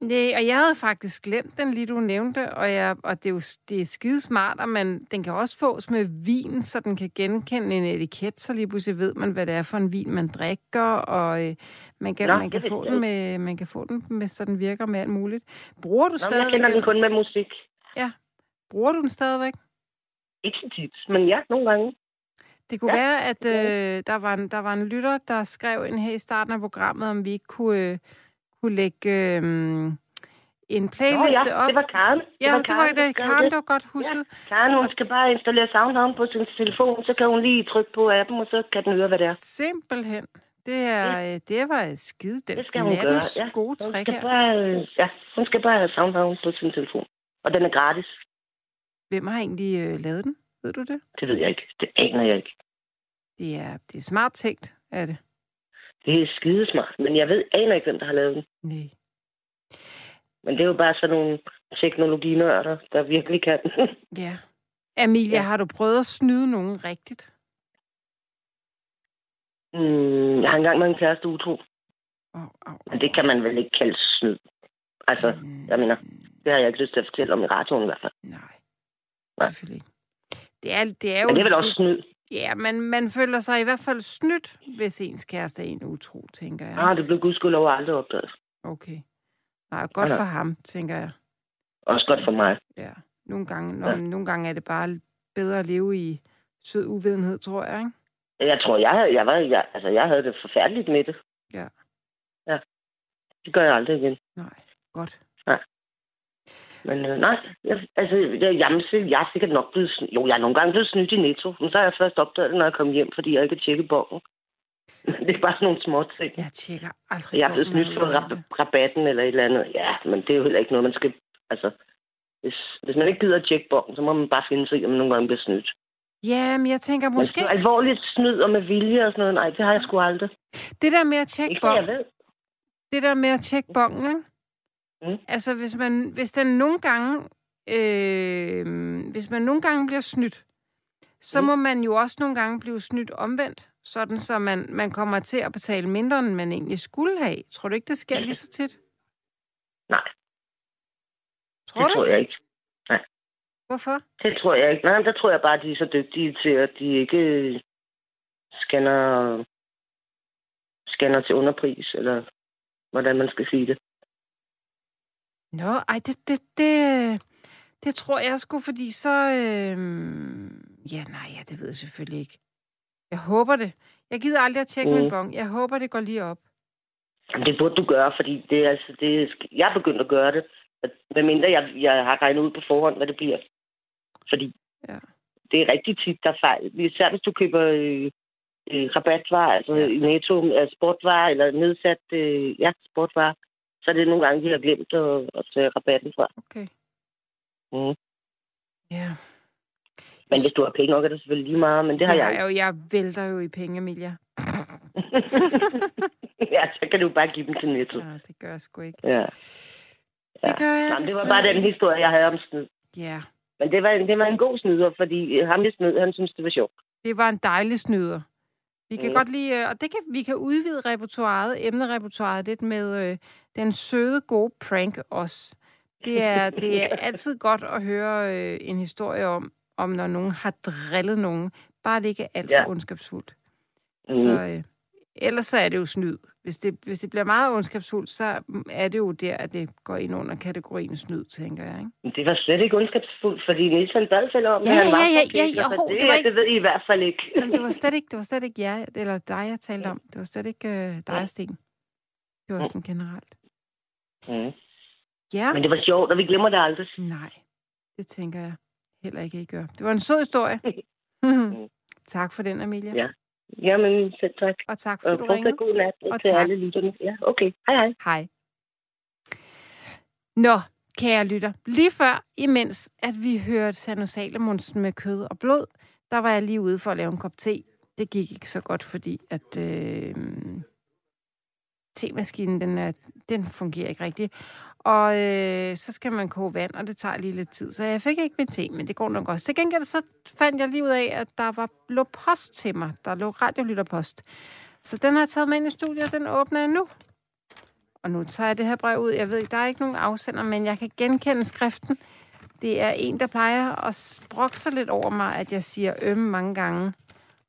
Nej, og jeg havde faktisk glemt den lige, du nævnte, og, jeg, og det er jo det er skide smart, og man, den kan også fås med vin, så den kan genkende en etiket, så lige pludselig ved man, hvad det er for en vin, man drikker, og øh, man kan, Nå, man, kan få den med, man kan få den med, så den virker med alt muligt. Bruger du Nå, stadigvæk? jeg kender den kun med musik. Bruger du den stadigvæk? Ikke så tit, men ja, nogle gange. Det kunne Ja, være, at ja. øh, der, var en, der var en lytter, der skrev ind her i starten af programmet, om vi ikke kunne, øh, kunne lægge øh, en Nå playliste ja, op. det var Karen. ja, det var der det. skrev Karen, det. det var godt husket. Karen, hun skal bare installere Soundhound på sin telefon, så kan hun lige trykke på appen, og så kan den høre, hvad det er. Simpelthen. Det, er, ja. det var skide den Det skal hun gøre, ja. gode Hun trick skal her. bare, øh, ja, hun skal bare have Soundhound på sin telefon. Og den er gratis. Hvem har egentlig øh, lavet den? Ved du det? Det ved jeg ikke. Det aner jeg ikke. Det er, det er smart tænkt, er det? Det er skidesmart, men jeg ved, aner ikke, hvem der har lavet den. Nej. Men det er jo bare sådan nogle teknologinørder, der virkelig kan. Ja. Amelia, ja. Har du prøvet at snyde nogen rigtigt? mm, jeg har engang med en kæreste utro, Oh, oh, men det kan man vel ikke kalde snyd. Altså, jeg mener, det har jeg ikke lyst til at fortælle om i radioen i hvert fald. Nej. Nej. Selvfølgelig ikke. Det er, det er jo... Men det er vel også snyd. Ja, men man føler sig i hvert fald snydt, hvis ens kæreste er en utro, tænker jeg. Ah, det blev gudskelov aldrig opdaget. Okay. Nej, godt Nej, nej. for ham, tænker jeg. Også godt for mig. Ja. Nogle gange, når, Ja. nogle gange er det bare bedre at leve i sød uvidenhed, tror jeg, ikke? Jeg tror, jeg, jeg, var, jeg, altså, jeg havde det forfærdeligt med det. Ja. Ja. Det gør jeg aldrig igen. Nej, godt. Men øh, nej, jeg, altså, jeg, jeg, jeg er sikkert nok blevet snydt. Jo, jeg er nogle gange blevet snydt i netto, men så har jeg først opdaget det, når jeg kom hjem, fordi jeg ikke har tjekket bongen. det er bare sådan nogle små ting. Jeg tjekker aldrig Jeg er blevet snydt for rab- rabatten eller et eller andet. Ja, men det er jo heller ikke noget, man skal... Altså, hvis, hvis man ikke gider at tjekke bongen, så må man bare finde sig at man nogle gange bliver snydt. Ja, men jeg tænker Men måske... sådan alvorligt snyd og med vilje og sådan noget, nej, det har jeg sgu aldrig. Det der med at tjekke Ikke bongen, det der med at tjekke bongen, ikke? Mm. Altså, hvis man, hvis den nogle gange, øh, hvis man nogle gange bliver snydt, så Mm. må man jo også nogle gange blive snydt omvendt, sådan så man, man kommer til at betale mindre, end man egentlig skulle have. Tror du ikke, det sker lige så tit? Nej, Tror det du tror jeg ikke. Hvorfor? Det tror jeg ikke. Nej, der tror jeg bare, at de er så dygtige til, at de ikke scanner, scanner til underpris, eller hvordan man skal sige det. Nå, ej, det, det, det, det tror jeg sgu, fordi så... Øh, ja, nej, ja, det ved jeg selvfølgelig ikke. Jeg håber det. Jeg gider aldrig at tjekke mm. min bong. Jeg håber, det går lige op. Det burde du gøre, fordi det altså, det jeg er begyndt at gøre det. At- Medmindre jeg, jeg har regnet ud på forhånd, hvad det bliver. Fordi Ja. det er rigtig tit, der er fejl. Især hvis du køber øh, øh, rabatvarer, altså Ja. Netto, øh, sportvarer eller nedsat øh, ja, sportvarer, så er det nogle gange, de har glemt at, at tage rabatten fra. Okay. Mm. Ja. Men hvis du har penge nok, er det selvfølgelig lige meget, men det har det jeg har ikke. jeg jo. Jeg vælter jo i penge, Emilia. ja, så kan du bare give dem til Netto. Ja, det gør jeg sgu ikke. Ja. Det gør jeg Jamen, det var desværre bare den ikke. historie, jeg havde om snyd. Ja, Men det var, en- det var en god snyder, fordi ham, jeg snød, han synes, det var sjovt. det var en dejlig snyder. Vi kan Mm. godt lide, øh, og det kan, vi kan udvide repertoiret, emnerepertoiret lidt med øh, den søde, gode prank også. Det er, det er altid godt at høre øh, en historie om, om når nogen har drillet nogen. Bare det ikke er alt for Ja. ondskabsfuldt. Mm. Så, øh, ellers så er det jo snyd. Hvis det, hvis det bliver meget ondskabsfuldt, så er det jo der, at det går ind under kategorien snyd, tænker jeg. Ikke? Det var slet ikke ondskabsfuldt, fordi Niels han bad selv om, Ja, han var ja, ja, ja, ja, det, det var ikke- det ved I i hvert fald ikke. Jamen, det var slet ikke, det var slet ikke jer, eller dig, jeg talte om. Det var slet ikke øh, dig, Sten. Det var sådan generelt. Mm. Ja, Men det var sjovt, og vi glemmer det aldrig. nej. Det tænker jeg heller ikke, I gør. Det var en sød historie. tak for den, Amelia. Ja. Jamen, selv tak. Og tak, Og fordi du ringede. god nat Og til tak. alle lytterne. Ja, okay. Hej, hej. Hej. Nå, kære lytter. Lige før, imens at vi hørte Sano Salomonsen med kød og blod, der var jeg lige ude for at lave en kop te. Det gik ikke så godt, fordi at øh, temaskinen, den, er, den fungerer ikke rigtigt. Og øh, så skal man koge vand, og det tager lige lidt tid. Så jeg fik ikke min te, men det går nok også. Til gengæld så fandt jeg lige ud af, at der var, lå post til mig. Der lå radiolytterpost. Så den har jeg taget med ind i studiet, og den åbner jeg nu. Og nu tager jeg det her brev ud. Jeg ved ikke, der er ikke nogen afsender, men jeg kan genkende skriften. Det er en, der plejer at sprokse sig lidt over mig, at jeg siger ømme mange gange.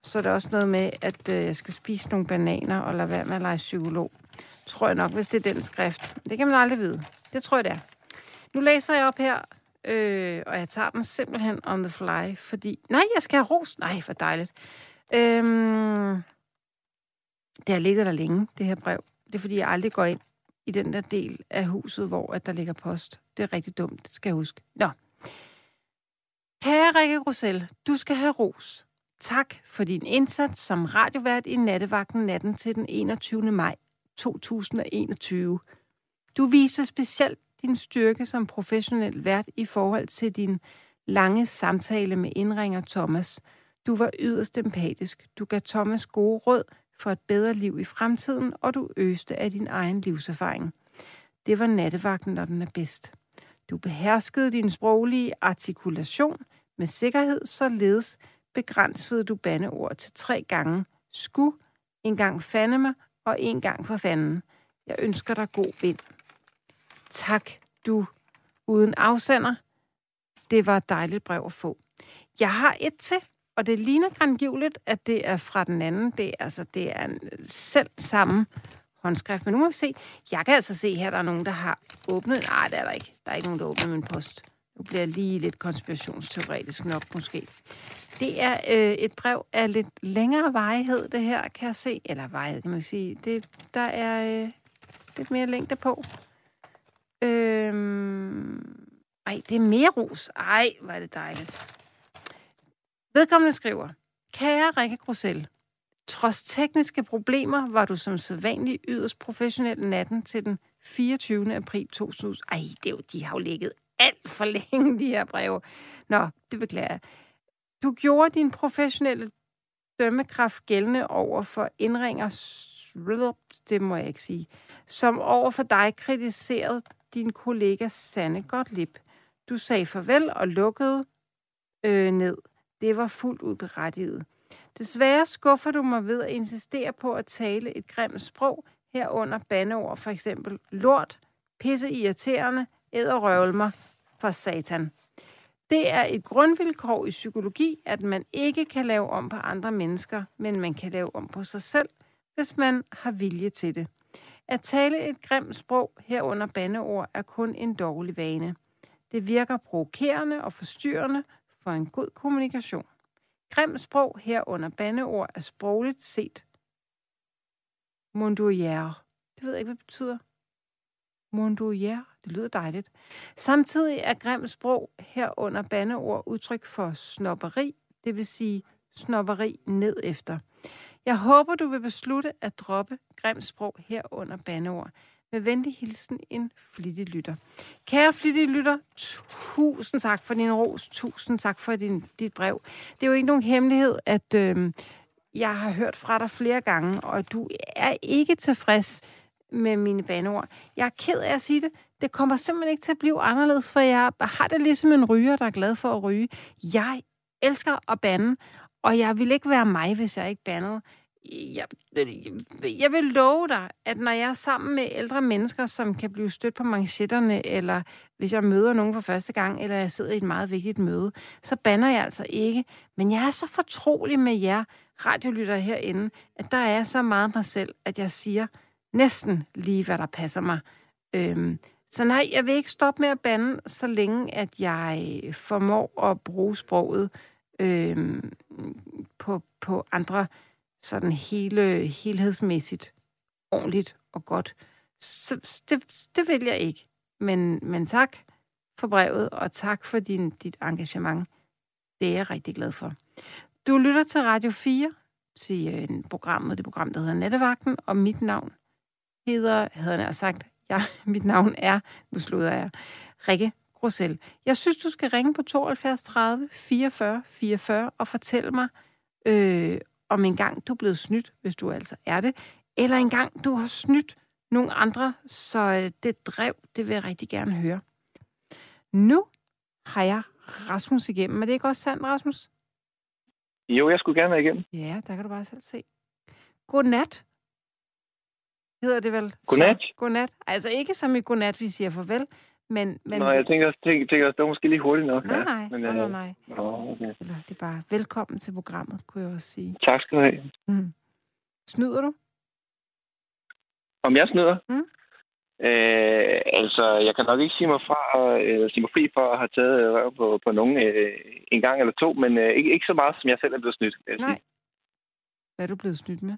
Så er der også noget med, at øh, jeg skal spise nogle bananer og lade være med at lege psykolog. Tror jeg nok, hvis det er den skrift. Det kan man aldrig vide. Det tror jeg, det er. Nu læser jeg op her, øh, og jeg tager den simpelthen on the fly, fordi... Nej, jeg skal have ros. Nej, for dejligt. Øhm, det har ligget der længe, det her brev. Det er, fordi jeg aldrig går ind i den der del af huset, hvor at der ligger post. Det er rigtig dumt, det skal jeg huske. Nå. Kære Rikke Grussel, du skal have ros. Tak for din indsats som radiovært i nattevagten natten til den 21. maj 2021. Du viser specielt din styrke som professionel vært i forhold til din lange samtale med indringer Thomas. Du var yderst empatisk. Du gav Thomas gode råd for et bedre liv i fremtiden, og du øste af din egen livserfaring. Det var nattevagten, når den er bedst. Du beherskede din sproglige artikulation med sikkerhed, således begrænsede du bandeord til tre gange. Sku, en gang fandeme og en gang for fanden. Jeg ønsker dig god vind. Tak, du uden afsender. Det var et dejligt brev at få. Jeg har et til, og det ligner grangivligt, at det er fra den anden. Det er, altså, det er en øh, selv samme håndskrift. Men nu må vi se. Jeg kan altså se her, der er nogen, der har åbnet. Nej, det er der ikke. Der er ikke nogen, der åbner min post. Nu bliver jeg lige lidt konspirationsteoretisk nok, måske. Det er øh, et brev af lidt længere vejhed, det her, kan jeg se. Eller vejhed, kan man sige. Det, der er øh, lidt mere længde på. Øhm, Ej, det er mere ros. Ej, hvor er det dejligt. Vedkommende skriver, Kære Rikke Grussel, trods tekniske problemer var du som sædvanlig yderst professionel natten til den 24. april 2000. Ej, det er jo, de har jo ligget alt for længe, de her breve. Nå, det beklager jeg. Du gjorde din professionelle dømmekraft gældende over for indringer, det må jeg ikke sige, som over for dig kritiserede din kollega Sanne Gottlieb. Du sagde farvel og lukkede øh, ned. Det var fuldt ud berettiget. Desværre skuffer du mig ved at insistere på at tale et grimt sprog, herunder bandeord, for eksempel lort, pisse irriterende, æderrøvel mig for satan. Det er et grundvilkår i psykologi, at man ikke kan lave om på andre mennesker, men man kan lave om på sig selv, hvis man har vilje til det. At tale et grimt sprog herunder bandeord er kun en dårlig vane. Det virker provokerende og forstyrrende for en god kommunikation. Grimt sprog herunder bandeord er sprogligt set. Mondouillère. Det ved jeg ikke, hvad det betyder. Mondouillère. Det lyder dejligt. Samtidig er grim sprog herunder bandeord udtryk for snopperi, det vil sige snopperi ned efter. Jeg håber, du vil beslutte at droppe grim sprog herunder bandeord. Med venlig hilsen, en flittig lytter. Kære flittige lytter, tusind tak for din ros. Tusind tak for din, dit brev. Det er jo ikke nogen hemmelighed, at øh, jeg har hørt fra dig flere gange, og du er ikke tilfreds med mine bandeord. Jeg er ked af at sige det. Det kommer simpelthen ikke til at blive anderledes, for jeg har det ligesom en ryger, der er glad for at ryge. Jeg elsker at bande, og jeg vil ikke være mig, hvis jeg ikke bandede jeg, jeg vil love dig, at når jeg er sammen med ældre mennesker, som kan blive stødt på manchetterne, eller hvis jeg møder nogen for første gang, eller jeg sidder i et meget vigtigt møde, så banner jeg altså ikke. Men jeg er så fortrolig med jer radiolytter herinde, at der er så meget mig selv, at jeg siger næsten lige, hvad der passer mig. Øhm, så nej, jeg vil ikke stoppe med at bande, så længe at jeg formår at bruge sproget øh, på, på andre sådan hele, helhedsmæssigt ordentligt og godt. Så det, det vil jeg ikke. Men, men tak for brevet, og tak for din, dit engagement. Det er jeg rigtig glad for. Du lytter til Radio 4, til øh, programmet, det program, der hedder Nettevagten, og mit navn hedder, havde jeg sagt, ja, mit navn er, nu slutter jeg, Rikke Grosel. Jeg synes, du skal ringe på 72 30 44 44 og fortælle mig øh, om en gang du er blevet snydt, hvis du altså er det, eller en gang du har snydt nogle andre, så øh, det drev, det vil jeg rigtig gerne høre. Nu har jeg Rasmus igennem. Er det ikke også sandt, Rasmus? Jo, jeg skulle gerne være igennem. Ja, der kan du bare selv se. Godnat. Hedder det vel? Godnat? Så, godnat. Altså ikke som i godnat, vi siger farvel, men... men Nå, jeg tænker, også, tænker, tænker også, det var måske lige hurtigt nok. Nej, ja. nej, Men, nej, nej, øh, nej. Nå, okay. Eller det er bare velkommen til programmet, kunne jeg også sige. Tak skal du have. Mm. Snyder du? Om jeg snyder? Mm. Øh, altså, jeg kan nok ikke sige mig, fra, øh, sige mig fri for at have taget øh, på, på nogen øh, en gang eller to, men øh, ikke, ikke så meget, som jeg selv er blevet snydt. Nej. sige. Hvad er du blevet snydt med?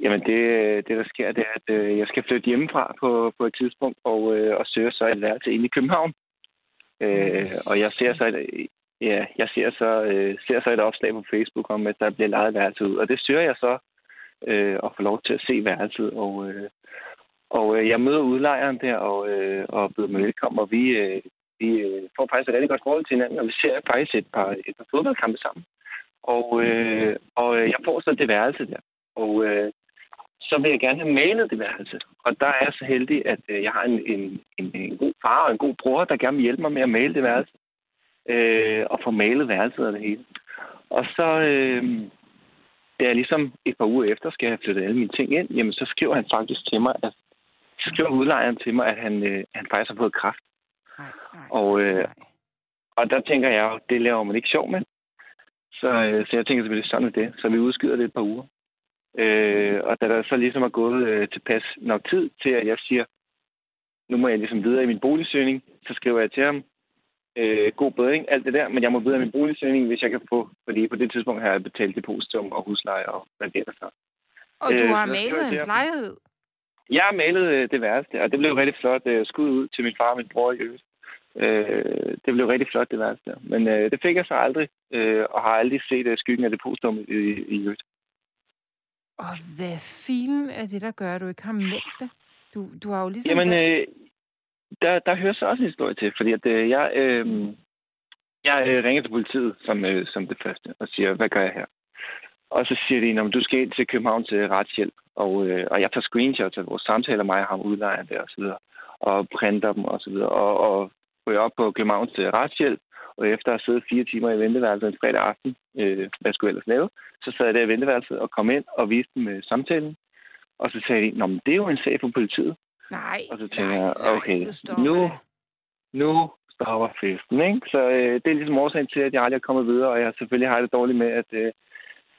Jamen, det, det der sker, det er, at øh, jeg skal flytte hjemmefra på, på et tidspunkt, og, øh, og søge så et værelse ind i København. Øh, og jeg ser så et, ja, jeg ser så, øh, ser så et opslag på Facebook om, at der bliver lejet værelse ud. Og det søger jeg så øh, at få lov til at se værelset. Og, øh, og øh, jeg møder udlejeren der og, øh, og byder mig velkommen, og vi, øh, vi øh, får faktisk et rigtig godt forhold til hinanden, og vi ser faktisk et par, et par fodboldkampe sammen. Og, øh, og øh, jeg får så det værelse der. Og øh, så vil jeg gerne have malet det værelse. Og der er jeg så heldig, at øh, jeg har en, en, en, en god far og en god bror, der gerne vil hjælpe mig med at male det værelse. Øh, og få malet værelset og det hele. Og så, øh, da jeg ligesom et par uger efter skal have flyttet alle mine ting ind, jamen så skriver han faktisk til mig, at så skriver udlejeren til mig, at han, øh, han faktisk har fået kræft. Nej, nej, Og, øh, nej. Og der tænker jeg jo, det laver man ikke sjov med. Så, øh, så jeg tænker selvfølgelig, sådan er det. Så vi udskyder det et par uger. Øh, og da der så ligesom er gået øh, tilpas nok tid til, at jeg siger, nu må jeg ligesom videre i min boligsøgning, så skriver jeg til ham, øh, god bedring, alt det der, men jeg må videre i min boligsøgning, hvis jeg kan få, fordi på det tidspunkt har jeg betalt depositum og husleje og hvad det er så. Og du øh, har malet hans lejlighed? Jeg har malet øh, det værste, og det blev rigtig flot. Øh, skud ud til min far og min bror i øvrigt. Øh, det blev rigtig flot, det værste. Men øh, det fik jeg så aldrig, øh, og har aldrig set uh, skyggen af det postum i, i, i øvrigt. Og hvad filen er det, der gør, at du ikke har meldt det? Du, du har jo ligesom... Jamen, øh, der, der hører så også en historie til, fordi at, øh, jeg, øh, jeg øh, ringer til politiet som, øh, som det første og siger, hvad gør jeg her? Og så siger de, at du skal ind til København til retshjælp, og, øh, og jeg tager screenshots af vores samtaler, mig og ham udlejeren der og så videre, og printer dem og så videre, og, og ryger op på København til retshjælp, og efter at have siddet fire timer i venteværelset en fredag aften, øh, hvad skulle jeg ellers lave, så sad jeg der i venteværelset og kom ind og viste dem øh, samtalen. Og så sagde de, Nå, men det er jo en sag for politiet. Nej, Og så tænker nej, jeg, nej, okay, nu stopper nu, nu stopper festen, ikke? Så øh, det er ligesom årsagen til, at jeg aldrig er kommet videre, og jeg selvfølgelig har det dårligt med, at, øh,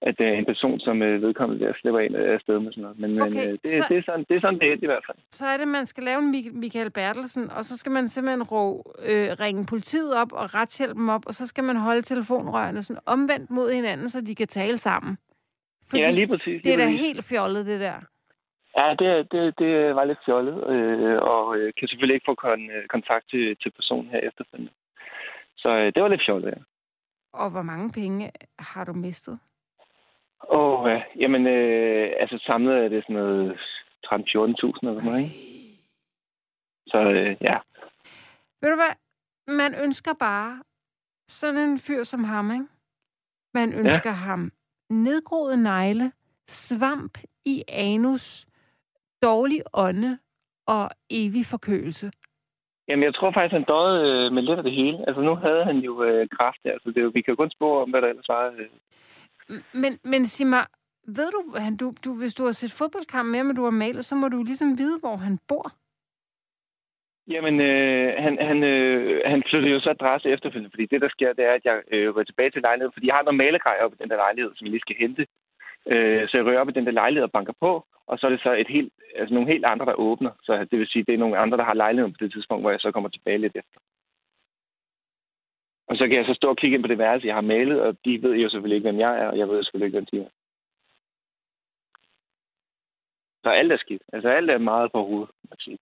at øh, en person, som øh, vedkommende der, slipper ind af sted med sådan noget. Men, Okay, men øh, det, så- det, er sådan, det er sådan, det er i hvert fald. Så er det, man skal lave en Michael Bertelsen, og så skal man simpelthen rå, øh, ringe politiet op og retshjælpen op, og så skal man holde telefonrørene sådan omvendt mod hinanden, så de kan tale sammen. Fordi ja, lige præcis. det er lige da helt fjollet, det der. Ja, det, det, det var lidt fjollet, øh, og øh, kan selvfølgelig ikke få kon, øh, kontakt til, til personen her efterfølgende. Så øh, det var lidt fjollet, ja. Og hvor mange penge har du mistet? Og øh, jamen, øh, altså samlet er det sådan noget 13-14.000 eller noget, ikke? Så øh, ja. Ved du hvad? Man ønsker bare sådan en fyr som ham, ikke? Man ønsker ja. ham nedgroede negle, svamp i anus, dårlig ånde og evig forkølelse. Jamen, jeg tror faktisk, han døde øh, med lidt af det hele. Altså, nu havde han jo øh, kraft, altså det, jo- vi kan jo kun spore om, hvad der ellers var. Øh. Men, men sig mig, ved du, han, du, du, hvis du har set fodboldkamp med, men du har malet, så må du ligesom vide, hvor han bor. Jamen, øh, han, han, øh, han flyttede jo så adresse efterfølgende, fordi det, der sker, det er, at jeg øh, går tilbage til lejligheden, fordi jeg har noget malegrej op i den der lejlighed, som jeg lige skal hente. Øh, så jeg rører op i den der lejlighed og banker på, og så er det så et helt, altså nogle helt andre, der åbner. Så det vil sige, det er nogle andre, der har lejligheden på det tidspunkt, hvor jeg så kommer tilbage lidt efter. Og så kan jeg så stå og kigge ind på det værelse, jeg har malet, og de ved jo selvfølgelig ikke, hvem jeg er, og jeg ved selvfølgelig ikke, hvem de er. Så alt er skidt. Altså alt er meget på hovedet, må sige.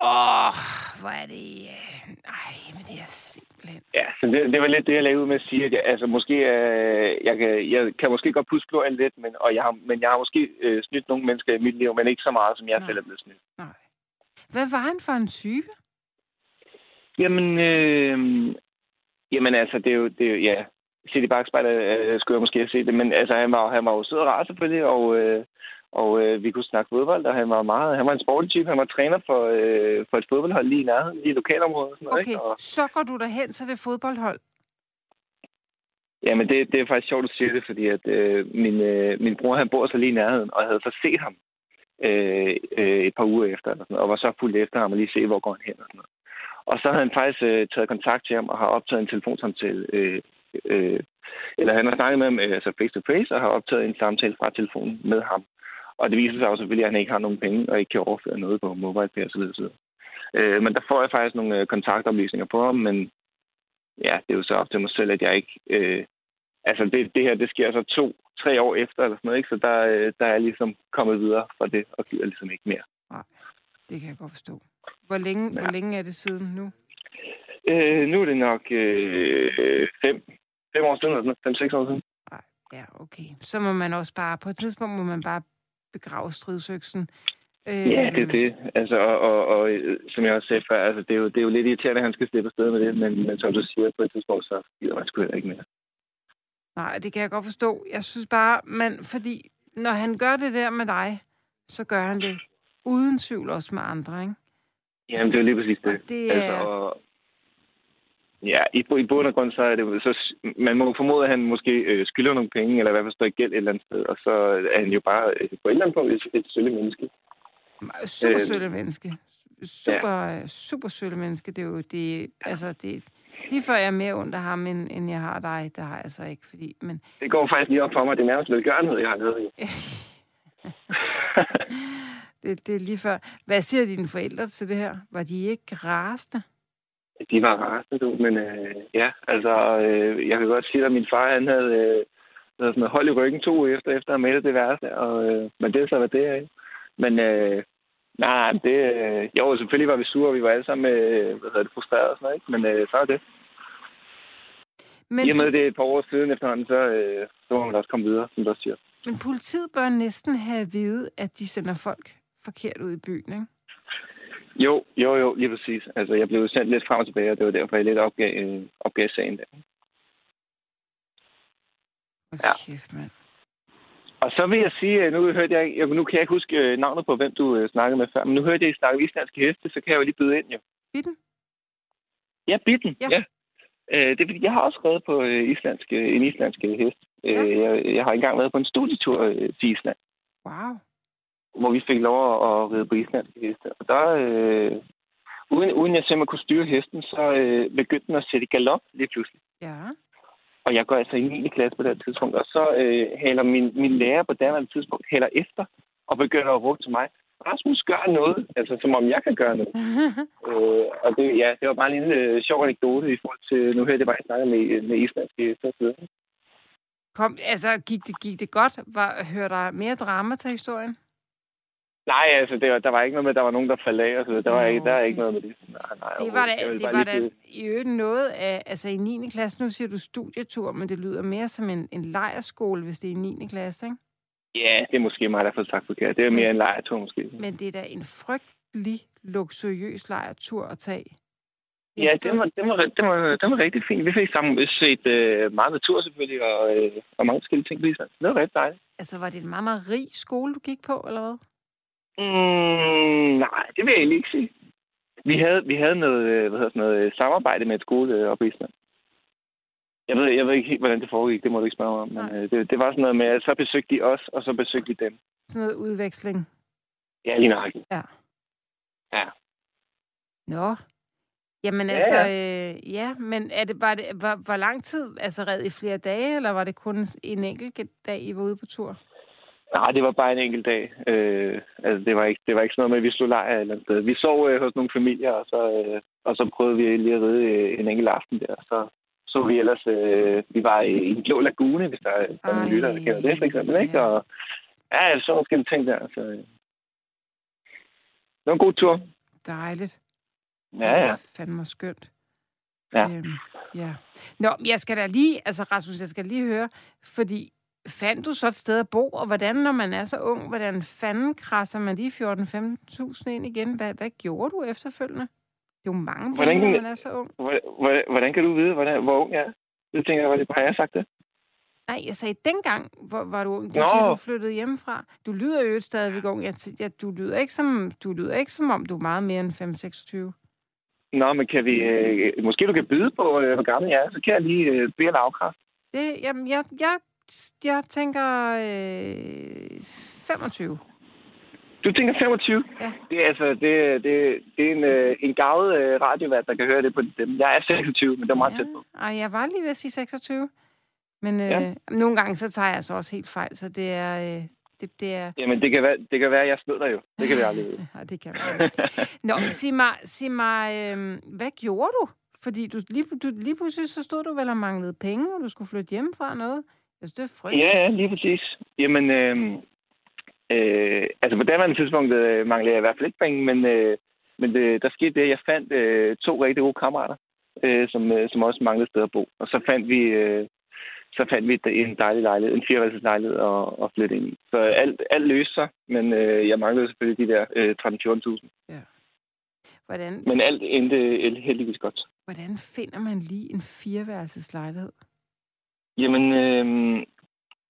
Åh, oh, hvor er det... øh, Ej, men det er simpelthen... Ja, så det, det var lidt det, jeg lavede ud med at sige, at jeg, altså måske, øh, jeg, kan, jeg kan måske godt puske glorien lidt, men, og jeg har, men jeg har måske øh, snydt nogle mennesker i mit liv, men ikke så meget, som jeg Nej. selv er blevet snydt. Nej. Hvad var han for en type? Jamen, øh, jamen altså, det er jo, det er jo ja, City Bakspejler øh, skulle jeg måske have set det, men altså, han var, han var jo sød og rar selvfølgelig, og, øh, og øh, vi kunne snakke fodbold, og han var meget, han var en sporty type, han var træner for, øh, for et fodboldhold lige i nærheden, lige i lokalområdet og sådan noget, Okay, ikke? Og, så går du derhen til det fodboldhold. Jamen, det, det er faktisk sjovt, at du siger det, fordi at øh, min, øh, min bror, han bor så lige i nærheden, og jeg havde så set ham øh, øh, et par uger efter, eller sådan, noget, og var så fuldt efter ham og lige se, hvor går han hen og sådan noget. Og så havde han faktisk øh, taget kontakt til ham og har optaget en telefonsamtale. Øh, øh, eller han har snakket med ham øh, altså face to face og har optaget en samtale fra telefonen med ham. Og det viser sig jo selvfølgelig, at han ikke har nogen penge og ikke kan overføre noget på MobilePay osv. videre. Øh, men der får jeg faktisk nogle øh, kontaktoplysninger på ham, men ja, det er jo så op til mig selv, at jeg ikke... Øh, altså, det, det her, det sker så to, tre år efter, eller sådan noget, ikke? Så der, øh, der er jeg ligesom kommet videre fra det, og gider ligesom ikke mere. Nej, Det kan jeg godt forstå. Hvor længe, Ja. hvor længe er det siden nu? Øh, nu er det nok øh, fem, fem år siden, eller noget. fem-seks år siden. Ja, okay. Så må man også bare, på et tidspunkt må man bare begrave stridsøksen. Øh, Ja, det er det. Altså, og, og, og øh, som jeg også sagde før, altså, det, er jo, det er jo lidt irriterende, at han skal slippe afsted med det, men, men som du siger, på et tidspunkt, så gider man sgu heller ikke mere. Nej, det kan jeg godt forstå. Jeg synes bare, man, fordi når han gør det der med dig, så gør han det uden tvivl også med andre, ikke? Jamen, det er lige præcis det. Og det Altså, og, ja, i, i bund og grund, så er det så man må formode, at han måske øh, skylder nogle penge, eller i hvert fald står i gæld et eller andet sted, og så er han jo bare øh, på et eller andet punkt et, et sølle menneske. Super Øh, sølle menneske. Super, ja. super sølle menneske. Det er jo det, altså det, lige før jeg er mere af ham, end, end jeg har dig, det har jeg så ikke, fordi, men Det går faktisk lige op for mig, det er nærmest velgørenhed, jeg har lavet i. det, det er lige før. Hvad siger dine forældre til det her? Var de ikke rasende? De var rasende, du, men øh, ja, altså, øh, jeg kan godt sige, at min far, han havde, øh, havde sådan noget hold i ryggen to uger efter, efter at have malet det værste, og, øh, men det så, hvad det ikke? Men, øh, Nej, det... Øh, jo, selvfølgelig var vi sure, og vi var alle sammen øh, hvad hedder det, frustrerede og sådan noget, ikke? Men øh, så er det. Men, I og med det er et par år siden efterhånden, så, øh, så må man også komme videre, som du siger. men politiet bør næsten have at vide, at de sender folk forkert ud i byen, ikke? Jo, jo, jo, lige præcis. Altså, jeg blev sendt lidt frem og tilbage, og det var derfor, jeg lidt opgav, øh, opgav sagen der. Hold Ja. kæft, mand. Og så vil jeg sige, øh, nu, hørte jeg, jeg, nu kan jeg ikke huske øh, navnet på, hvem du øh, snakkede med før, men nu hørte jeg, I snakke islandske heste, så kan jeg jo lige byde ind, jo. Bitten? Ja, bitten, Ja. ja. Øh, det er fordi, jeg har også reddet på øh, islandske, en islandsk øh, hest. Ja. Øh, jeg, jeg har engang været på en studietur øh, til Island, Wow. Hvor vi fik lov at, at ride på islandske heste. Og der, øh, uden, uden jeg simpelthen kunne styre hesten, så øh, begyndte den at sætte galop lige pludselig. Ja. Og jeg går altså i 9. klasse på det tidspunkt. Og så øh, haler min, min lærer på det tidspunkt haler efter og begynder at råbe til mig. Rasmus, gør noget. Altså, som om jeg kan gøre noget. øh, og det, ja, det var bare en lille øh, sjov anekdote i forhold til... Nu jeg bare, at jeg snakkede med, med islandske heste og så videre. Kom, altså, gik det, gik det godt? Var, hører der mere drama til historien? Nej, altså, det var, der var ikke noget med, at der var nogen, der faldt af. Og så videre. der, var ikke, der er ikke noget med det. Nej, nej, Det var da, det var da i øvrigt noget af, altså i 9. klasse, nu siger du studietur, men det lyder mere som en, en lejerskole, hvis det er i 9. klasse, ikke? Ja, det er måske mig, der har fået sagt forkert. Det er mere en lejetur, måske. Men det er da en frygtelig luksuriøs lejertur at tage. Ja, det var, det, var, det, var, det var rigtig fint. Vi fik sammen set øh, meget natur selvfølgelig, og, øh, og mange forskellige ting. Det var rigtig dejligt. Altså, var det en meget, meget rig skole, du gik på, eller hvad? Mm, nej, det vil jeg egentlig ikke sige. Vi havde, vi havde noget, øh, hvad hedder sådan noget øh, samarbejde med et skole oppe i Island. Jeg ved, jeg ved ikke helt, hvordan det foregik. Det må du ikke spørge mig om. Men øh, det, det var sådan noget med, at så besøgte de os, og så besøgte de dem. Sådan noget udveksling. Ja, lige nøjagtigt. Ja. Ja. Nå. Jamen Ja, altså, øh, ja, men er det bare det, hvor, hvor lang tid, altså red i flere dage, eller var det kun en enkelt dag, I var ude på tur? Nej, det var bare en enkelt dag. Øh, altså, det var, ikke, det var ikke sådan noget med, at vi slog lejr et eller andet sted. Vi sov øh, hos nogle familier, og så, øh, og så prøvede vi lige at ride øh, en enkelt aften der. Så så vi ellers... Øh, vi var i en blå lagune, hvis der, der er nogle lytter, der kender det, for eksempel. Ikke? Og, ja, så nogle forskellige ting der. Så, øh. Det var en god tur. Dejligt. Ja, ja. Fandme skønt. Ja. Øhm, ja. Nå, jeg skal da lige, altså Rasmus, jeg skal lige høre, fordi fandt du så et sted at bo, og hvordan, når man er så ung, hvordan fanden krasser man de 14-15.000 ind igen? Hvad, hvad gjorde du efterfølgende? Det er jo mange Hvordan penge, når kan- man er så ung. Hvordan, hvordan- hvordan kan du vide, hvordan, hvor ung jeg er? Det tænker jeg, var det bare, jeg sagt det? Nej, jeg sagde dengang, hvor var du ung. Du Nå. siger, du flyttede hjemmefra. Du lyder jo stadigvæk ung. Jeg, jeg, du, lyder ikke som, du lyder ikke som om, du er meget mere end 5-26. Nå, men kan vi... Øh, måske du kan byde på, øh, hvor gammel jeg er, så kan jeg lige øh, bede eller afkræfte. Det, jamen, jeg, jeg, jeg tænker øh, 25. Du tænker 25? Ja. Det er altså, det, det, det er en, øh, en gavet øh, radiovært, der kan høre det på dem. Jeg er 26, men det er meget tæt på. Ej, jeg var lige ved at sige 26. Men øh, Ja. nogle gange, så tager jeg altså også helt fejl, så det er... Øh, det, det er Jamen, det kan være, det kan være jeg snød dig jo. Det kan vi aldrig vide. ja, det kan man. Nå, sig mig, sig mig øh, hvad gjorde du? Fordi du lige, du, lige pludselig så stod du vel og manglede penge, og du skulle flytte hjemmefra og noget. Synes, det er frygteligt. Ja, ja, lige præcis. Jamen, øh, øh, altså på daværende tidspunkt øh, manglede jeg i hvert fald ikke penge, men, øh, men det, der skete det, at jeg fandt øh, to rigtig gode kammerater, øh, som, øh, som også manglede sted at bo. Og så fandt vi, øh, så fandt vi en dejlig lejlighed, en fireværelseslejlighed at, at flytte ind i. Så alt, alt løste sig, men øh, jeg manglede selvfølgelig de der øh, 13-14.000. Hvordan, Men alt endte øh, heldigvis godt. hvordan finder man lige en fireværelseslejlighed? Jamen, øh,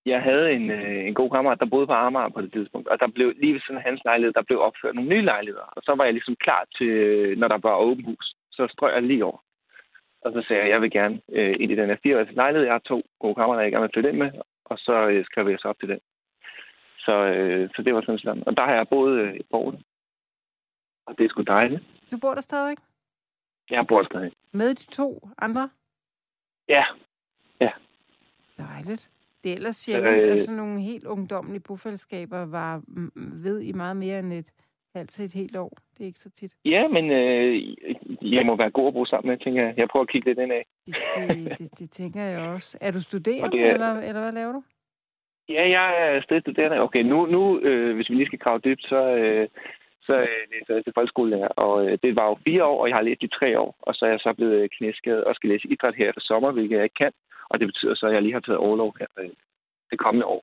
jeg havde en, øh, en god kammerat, der boede på Amager på det tidspunkt, og der blev lige ved siden af hans lejlighed, der blev opført nogle nye lejligheder. Og så var jeg ligesom klar til, når der var åben hus, så strøg jeg lige over. Og så sagde jeg, at jeg vil gerne øh, ind i den her fire lejlighed. Jeg har to gode kammerater, jeg gerne vil flytte ind med, og så øh, skrev jeg så op til den. Så, øh, så det var sådan sådan. Og der har jeg boet øh, et par år. Og det er sgu dejligt. Du bor der stadigvæk? Jeg bor stadig. Med de to andre? Ja, Dejligt. Det er ellers sjældent, Øh. at sådan nogle helt ungdommelige bofællesskaber var ved i meget mere end et halvt til et helt år. Det er ikke så tit. ja men øh, jeg må være god at bruge sammen med, tænker jeg. Jeg prøver at kigge lidt ind af. Det, det, det, det tænker jeg også. Er du studerende, er- eller, eller hvad laver du? Ja, jeg er stadig studerende. Okay, nu, nu øh, hvis vi lige skal grave dybt, så, øh, så øh, læser jeg til folkeskolelærer, og øh, det var jo fire år, og jeg har læst i tre år, og så er jeg så blevet knæskadet og skal læse idræt her efter sommer, hvilket jeg ikke kan, og det betyder så, at jeg lige har taget overlov her øh, det kommende år.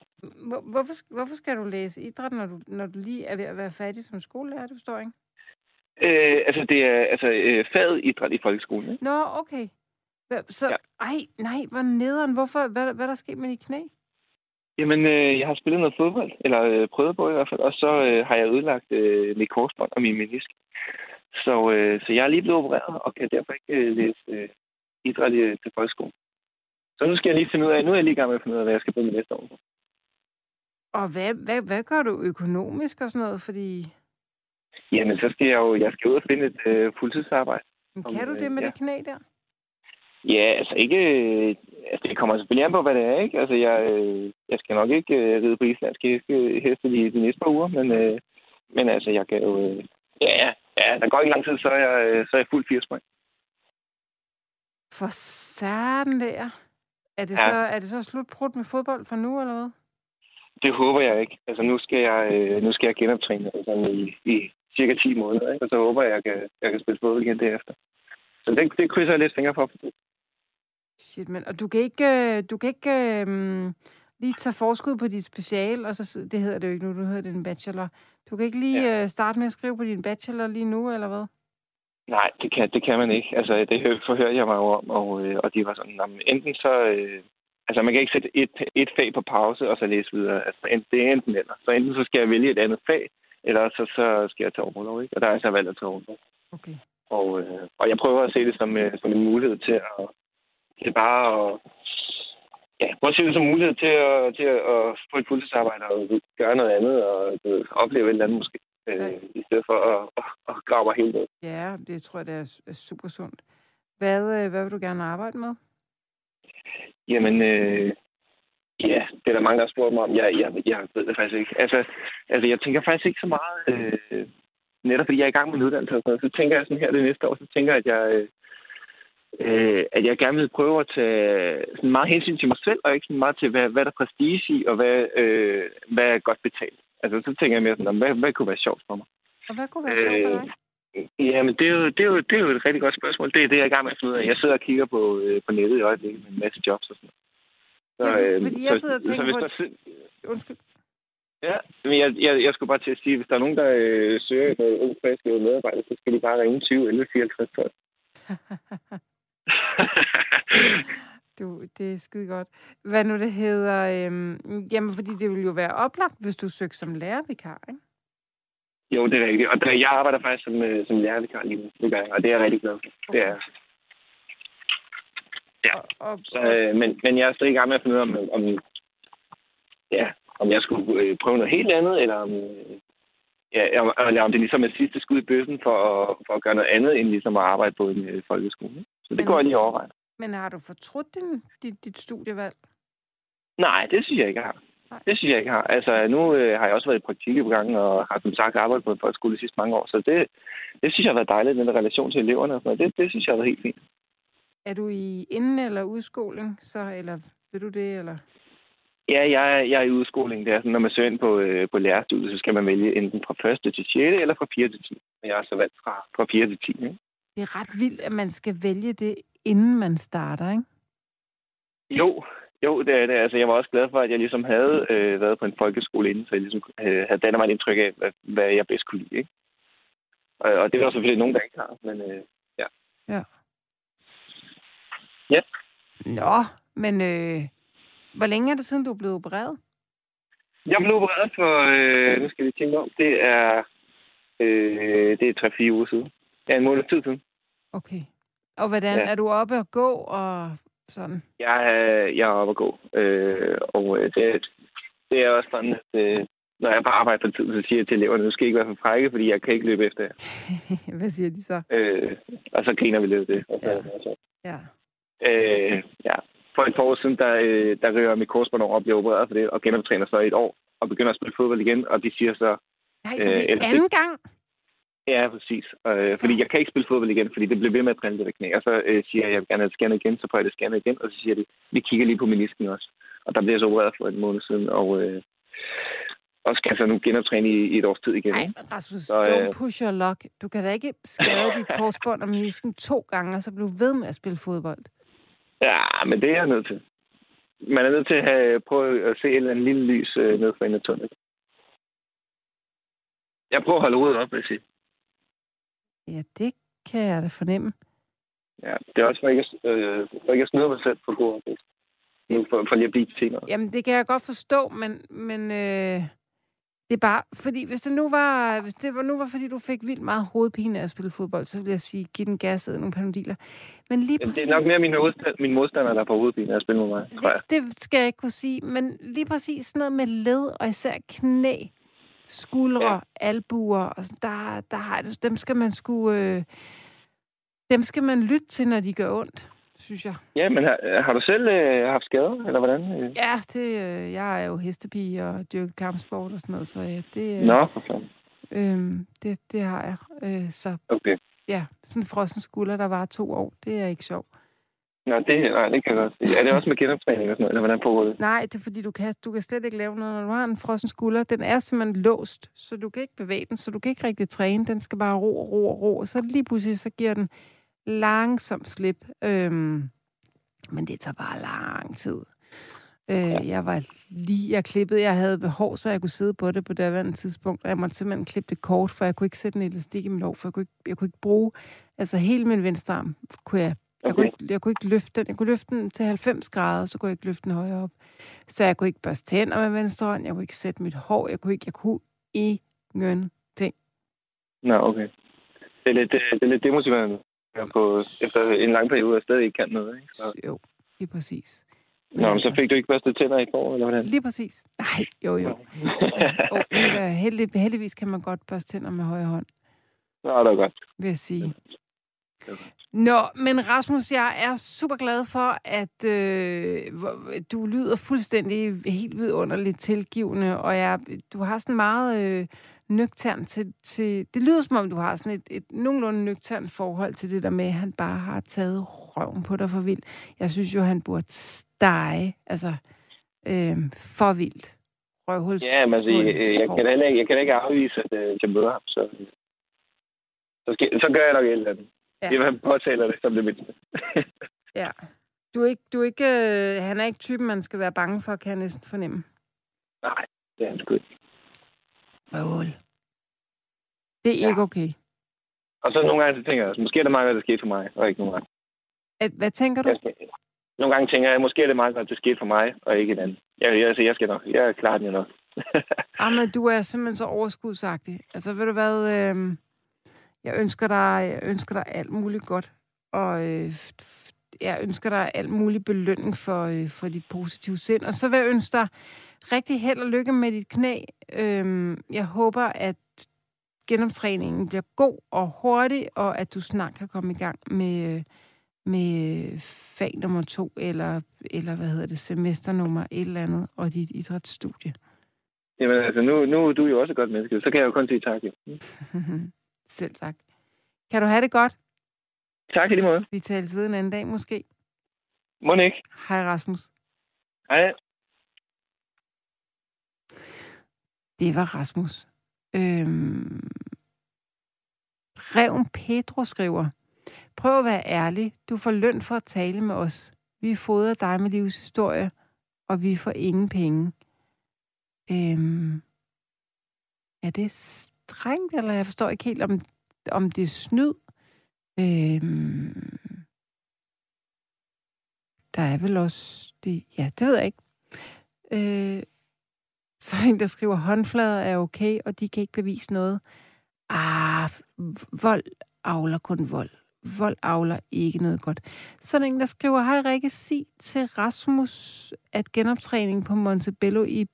Hvor- Hvorfor, hvorfor skal du læse idræt, når du, når du lige er ved at være færdig som skolelærer? Det forstår jeg ikke. Øh, altså, det er altså, øh, faget idræt i folkeskolen. Ikke? Nå, okay. Så, ja. Ej, nej, hvor nederen. Hvorfor? Hvad, hvad er der sket med dit knæ? Jamen, øh, jeg har spillet noget fodbold, eller øh, prøvet på i hvert fald, og så øh, har jeg ødelagt øh, mit korsbånd og min menisk. Så, øh, så jeg er lige blevet opereret, og kan derfor ikke øh, læse øh, idræt i, til folkeskolen. Så nu skal jeg lige finde ud af, nu er jeg lige i gang med at finde ud af, hvad jeg skal bruge næste år. på. Og hvad, hvad, hvad gør du økonomisk og sådan noget? Fordi, Jamen, så skal jeg jo jeg skal ud og finde et øh, fuldtidsarbejde. kan du øh, det med ja. det knæ der? Ja, altså ikke... øh, Altså, det kommer selvfølgelig an på, hvad det er, ikke? Altså, jeg, øh, jeg skal nok ikke øh, ride på islandske heste, heste de, de næste par uger, men, øh, men altså, jeg kan jo... Øh, ja, ja, der går ikke lang tid, så er jeg, øh, så er jeg fuld 80 point. For satan der. Er det, Ja. så, er det så slut brudt med fodbold for nu, eller hvad? Det håber jeg ikke. Altså, nu skal jeg, øh, nu skal jeg genoptræne altså, i, i cirka 10 måneder, ikke? Og så håber jeg, at jeg kan, jeg kan spille fodbold igen derefter. Så det, det krydser jeg lidt fingre for. Shit, men og du kan ikke, øh, du kan ikke øhm, lige tage forskud på dit special, og så, det hedder det jo ikke nu, du hedder det en bachelor. Du kan ikke lige ja. øh, starte med at skrive på din bachelor lige nu, eller hvad? Nej, det kan, det kan man ikke. Altså, det hø- forhørte jeg mig jo om, og, øh, og de var sådan, jamen, enten så... Øh, altså, man kan ikke sætte et, et fag på pause og så læse videre. Altså, enten, det er enten eller. Så enten så skal jeg vælge et andet fag, eller så, så skal jeg tage overlov, ikke? Og der er jeg så valgt at tage overlov. Okay. Og, øh, og jeg prøver at se det som, øh, som en mulighed til at... Til bare at... Ja, prøve at se det som en mulighed til at, til at, at få et fuldtidsarbejde og gøre noget andet og ved, opleve et eller andet måske. Øh, Ja. I stedet for at, at, at grave mig helt ned. Ja, det tror jeg, det er, er super sundt. Hvad, øh, hvad vil du gerne arbejde med? Jamen, øh, ja, det er der mange, der har spurgt mig om. Jeg, jeg, jeg ved det faktisk ikke. Altså, altså, jeg tænker faktisk ikke så meget, øh, netop fordi jeg er i gang med en uddannelse og sådan noget, så tænker jeg sådan her det næste år, så tænker jeg, at jeg, øh, øh, at jeg gerne vil prøve at tage sådan meget hensyn til mig selv, og ikke sådan meget til, hvad, hvad der er prestige i, og hvad, øh, hvad er godt betalt. Altså, så tænker jeg mere sådan, hvad, hvad kunne være sjovt for mig? Og hvad kunne være sjovt for Øh, dig? Jamen, det er, jo, det, er jo, det er jo et rigtig godt spørgsmål. Det er det, jeg er i gang med at finde ud af. Jeg sidder og kigger på, øh, på nettet i øjeblikket med en masse jobs og sådan noget. Jamen, fordi jeg sidder og tænker hvis på- der sid- Undskyld. Ja, men jeg, jeg, jeg skulle bare til at sige, hvis der er nogen, der øh, søger noget ung frisk medarbejder, så skal de bare ringe 20 11 54 12. Du, det er skide godt. Hvad nu det hedder? Øhm, jamen, fordi det ville jo være oplagt, hvis du søgte som lærervikar, ikke? jo, det er rigtigt. Og der, jeg arbejder faktisk som, øh, som lærervikar lige nu. Det gør jeg, og det er jeg rigtig glad for. Det er. Ja. Og, og, så, øh, men, men jeg er stadig i gang med at finde ud af, om, om, ja, om jeg skulle øh, prøve noget helt andet, eller om, øh, ja, om- eller om det ligesom er sidste skud i bøssen for at, for at gøre noget andet, end ligesom at arbejde på en øh, folkeskole. Så det Men- går jeg lige overveje. Men har du fortrudt din, dit, dit studievalg? Nej, det synes jeg ikke, jeg har. Nej. Det synes jeg ikke, jeg har. Altså, nu øh, har jeg også været i praktik i gang, og har som sagt arbejdet på en folkeskole de sidste mange år, så det, det synes jeg har været dejligt, den der relation til eleverne og sådan noget. Det, det synes jeg har været helt fint. Er du i inden- eller udskoling, så, eller vil du det, eller? Ja, jeg, jeg er i udskoling. Det er sådan, når man søger ind på, øh, på lærerstudiet, så skal man vælge enten fra 1. til 6. eller fra 4. til 10. Og jeg er så valgt fra, fra 4. til 10. Ikke? Det er ret vildt, at man skal vælge det, inden man starter, ikke? Jo, jo, det er det. Altså, jeg var også glad for, at jeg ligesom havde øh, været på en folkeskole inden, så jeg ligesom øh, havde dannet mig et indtryk af, hvad, hvad jeg bedst kunne lide. Ikke? Og, og det var selvfølgelig nogen, der ikke har, men øh, ja. Ja. Ja. Nå, men øh, hvor længe er det siden, du er blevet opereret? Jeg blev opereret for, øh, nu skal vi tænke om, det er, øh, det er 3-4 uger siden. Ja, en måned tid siden. Okay. Og hvordan, Ja. er du oppe og gå og sådan? Jeg er, jeg er oppe at gå, øh, og øh, det, det er også sådan, at øh, når jeg er på arbejde for tid, så siger jeg til eleverne, nu skal I ikke være for frække, fordi jeg kan ikke løbe efter jer. Hvad siger de så? Øh, og så griner vi lidt det. Og så, Ja. og så. Ja. Øh, ja. For et par år siden, der, øh, der rører mit korsbånd over og bliver opereret for det, og genoptræner så i et år, og begynder at spille fodbold igen, og de siger så, Nej, så det Øh, er eller- anden gang? Ja, præcis. Øh, fordi jeg kan ikke spille fodbold igen, fordi det bliver ved med at drille det knæ. Og så øh, siger jeg, at jeg vil gerne have scannet igen, så får jeg det scannet igen, og så siger de, vi kigger lige på menisken også. Og der bliver jeg så opereret for en måned siden, og, øh, og skal så nu genoptræne i, i et års tid igen. Nej, Rasmus, Så, don't øh, push your luck. Du kan da ikke skade dit korsbånd og menisken to gange, og så blive ved med at spille fodbold. Ja, men det er jeg nødt til. Man er nødt til at have, prøve at se et eller lille lys øh, ned for en af tunnel. Jeg prøver at holde hovedet op, vil jeg sige. Ja, det kan jeg da fornemme. Ja, det er også for ikke, at, øh, for ikke at snyde mig selv på god opvækst. Nu for, for lige at blive til noget. Jamen, det kan jeg godt forstå, men, men øh, det er bare, fordi hvis det nu var, hvis det var, nu var, fordi du fik vildt meget hovedpine af at spille fodbold, så vil jeg sige, giv den gas og nogle panodiler. Men lige Det præcis, er nok mere min, modstand, min modstander, der er på hovedpine at spille med mig, tror jeg. det, det skal jeg ikke kunne sige, men lige præcis sådan noget med led, og især knæ, skuldre, ja. Albuer, og sådan, der, der har dem skal man sgu, øh, dem skal man lytte til, når de gør ondt, synes jeg. Ja, men har, har du selv øh, haft skader, eller hvordan? Ja, det, øh, jeg er jo hestepige og dyrker kampsport og sådan noget, så ja, det, øh, Nå, for fanden. Øhm, det, det har jeg. Øh, så Okay. ja, sådan en frossen skulder, der var to år, det er ikke sjovt. Nå, det, nej, det kan jeg godt se. Er det også med genoptræning og sådan noget, eller hvordan foregår det? Nej, det er fordi, du kan, du kan slet ikke lave noget. Når du har en frossen skulder, den er simpelthen låst, så du kan ikke bevæge den, så du kan ikke rigtig træne. Den skal bare ro og ro og ro, og så lige pludselig, så giver den langsomt slip. Øhm, men det tager bare lang tid. Øh, jeg var lige, jeg klippede, jeg havde behov, så jeg kunne sidde på det på det andet tidspunkt, og jeg måtte simpelthen klippe det kort, for jeg kunne ikke sætte en elastik i min lov, for jeg kunne ikke, jeg kunne ikke bruge, altså hele min venstre arm kunne jeg, jeg, kunne Okay. ikke, jeg kunne ikke løfte den, jeg kunne løfte den til 90 grader, så kunne jeg ikke løfte den højere op. Så jeg kunne ikke børste tænder med venstre hånd, jeg kunne ikke sætte mit hår, jeg kunne ikke, jeg kunne ingenting. Nå, okay. Det er lidt, øh, det er lidt demotiverende på, efter en lang periode, og stadig ikke kan noget, ikke? Så, Jo, lige præcis. Men nå, men altså, så fik du ikke børstet tænder i går, eller hvordan? Lige præcis. Nej, jo jo. Oh, ja, heldig, heldigvis kan man godt børste tænder med højre hånd. Nå, det er godt. vil jeg sige. Ja. Nå, men Rasmus, jeg er super glad for, at øh, du lyder fuldstændig helt vidunderligt tilgivende, og jeg, du har sådan meget øh, nøgtern til, til... Det lyder som om, du har sådan et, et nogenlunde nøgtern forhold til det der med, at han bare har taget røven på dig for vildt. Jeg synes jo, han burde stege, altså øh, for vildt. Røvhuls. Ja, men altså, jeg, jeg, kan da ikke, jeg kan da ikke afvise, at øh, jeg møder ham, så, så, skal, så gør jeg nok et eller andet. Ja. Det er, man påtaler det som det mindste. Ja. Du er ikke, du er ikke, øh, han er ikke typen, man skal være bange for, kan jeg næsten fornemme. Nej, det er han sgu ikke. Røvhul. Det er ja. Ikke okay. Og så nogle gange så tænker jeg også, måske er det meget godt, det skete for mig, og ikke nogen andre. At, hvad tænker du? Skal, nogle gange tænker jeg, måske er det meget godt, det skete for mig, og ikke en anden. Jeg, jeg, altså, jeg skal nok. Jeg klarer den jo nok. Ah, men du er simpelthen så overskudsagtig. Altså, ved du hvad? Øh, jeg ønsker dig, jeg ønsker dig alt muligt godt. Og øh, jeg ønsker dig alt muligt belønning for, øh, for dit positive sind. Og så vil jeg ønske dig rigtig held og lykke med dit knæ. Øh, jeg håber, at genoptræningen bliver god og hurtig, og at du snart kan komme i gang med, øh, med fag nummer to, eller, eller hvad hedder det, semester nummer et eller andet, og dit idrætsstudie. Jamen altså, nu, nu er du jo også et godt menneske, så kan jeg jo kun sige tak. Jo. Selv tak. Kan du have det godt? Tak i lige måde. Vi tales ved en anden dag måske. Må ikke. Hej Rasmus. Hej. Det var Rasmus. Øhm... Reven Pedro skriver, prøv at være ærlig. Du får løn for at tale med os. Vi fodrer dig med livshistorie, og vi får ingen penge. Øhm... Er det strengt, eller jeg forstår ikke helt, om, om det er snyd? Øhm... Der er vel også det... Ja, det ved jeg ikke. Øh... Så er en, der skriver, håndflader er okay, og de kan ikke bevise noget. Ah, vold avler kun vold. Vold avler ikke noget godt. Så er der en, der skriver, hej Rikke, sig til Rasmus, at genoptræning på Montebello i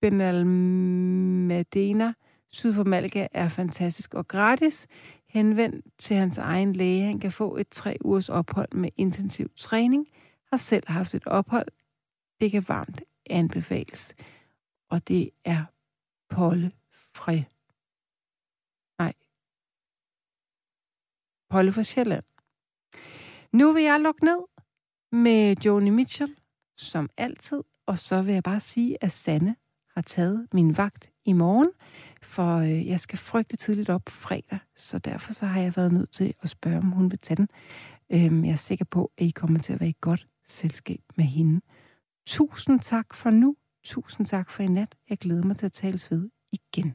Benalmadena syd for Malaga er fantastisk og gratis. Henvend til hans egen læge. Han kan få et tre ugers ophold med intensiv træning. Har selv haft et ophold. Det kan varmt anbefales. Og det er Polle fra... Nej. Polle fra Sjælland. Nu vil jeg lukke ned med Joni Mitchell, som altid. Og så vil jeg bare sige, at Sanne har taget min vagt i morgen, for øh, jeg skal frygte tidligt op fredag, så derfor så har jeg været nødt til at spørge, om hun vil tage den. Øhm, jeg er sikker på, at I kommer til at være i godt selskab med hende. Tusind tak for nu. Tusind tak for i nat. Jeg glæder mig til at tales ved igen.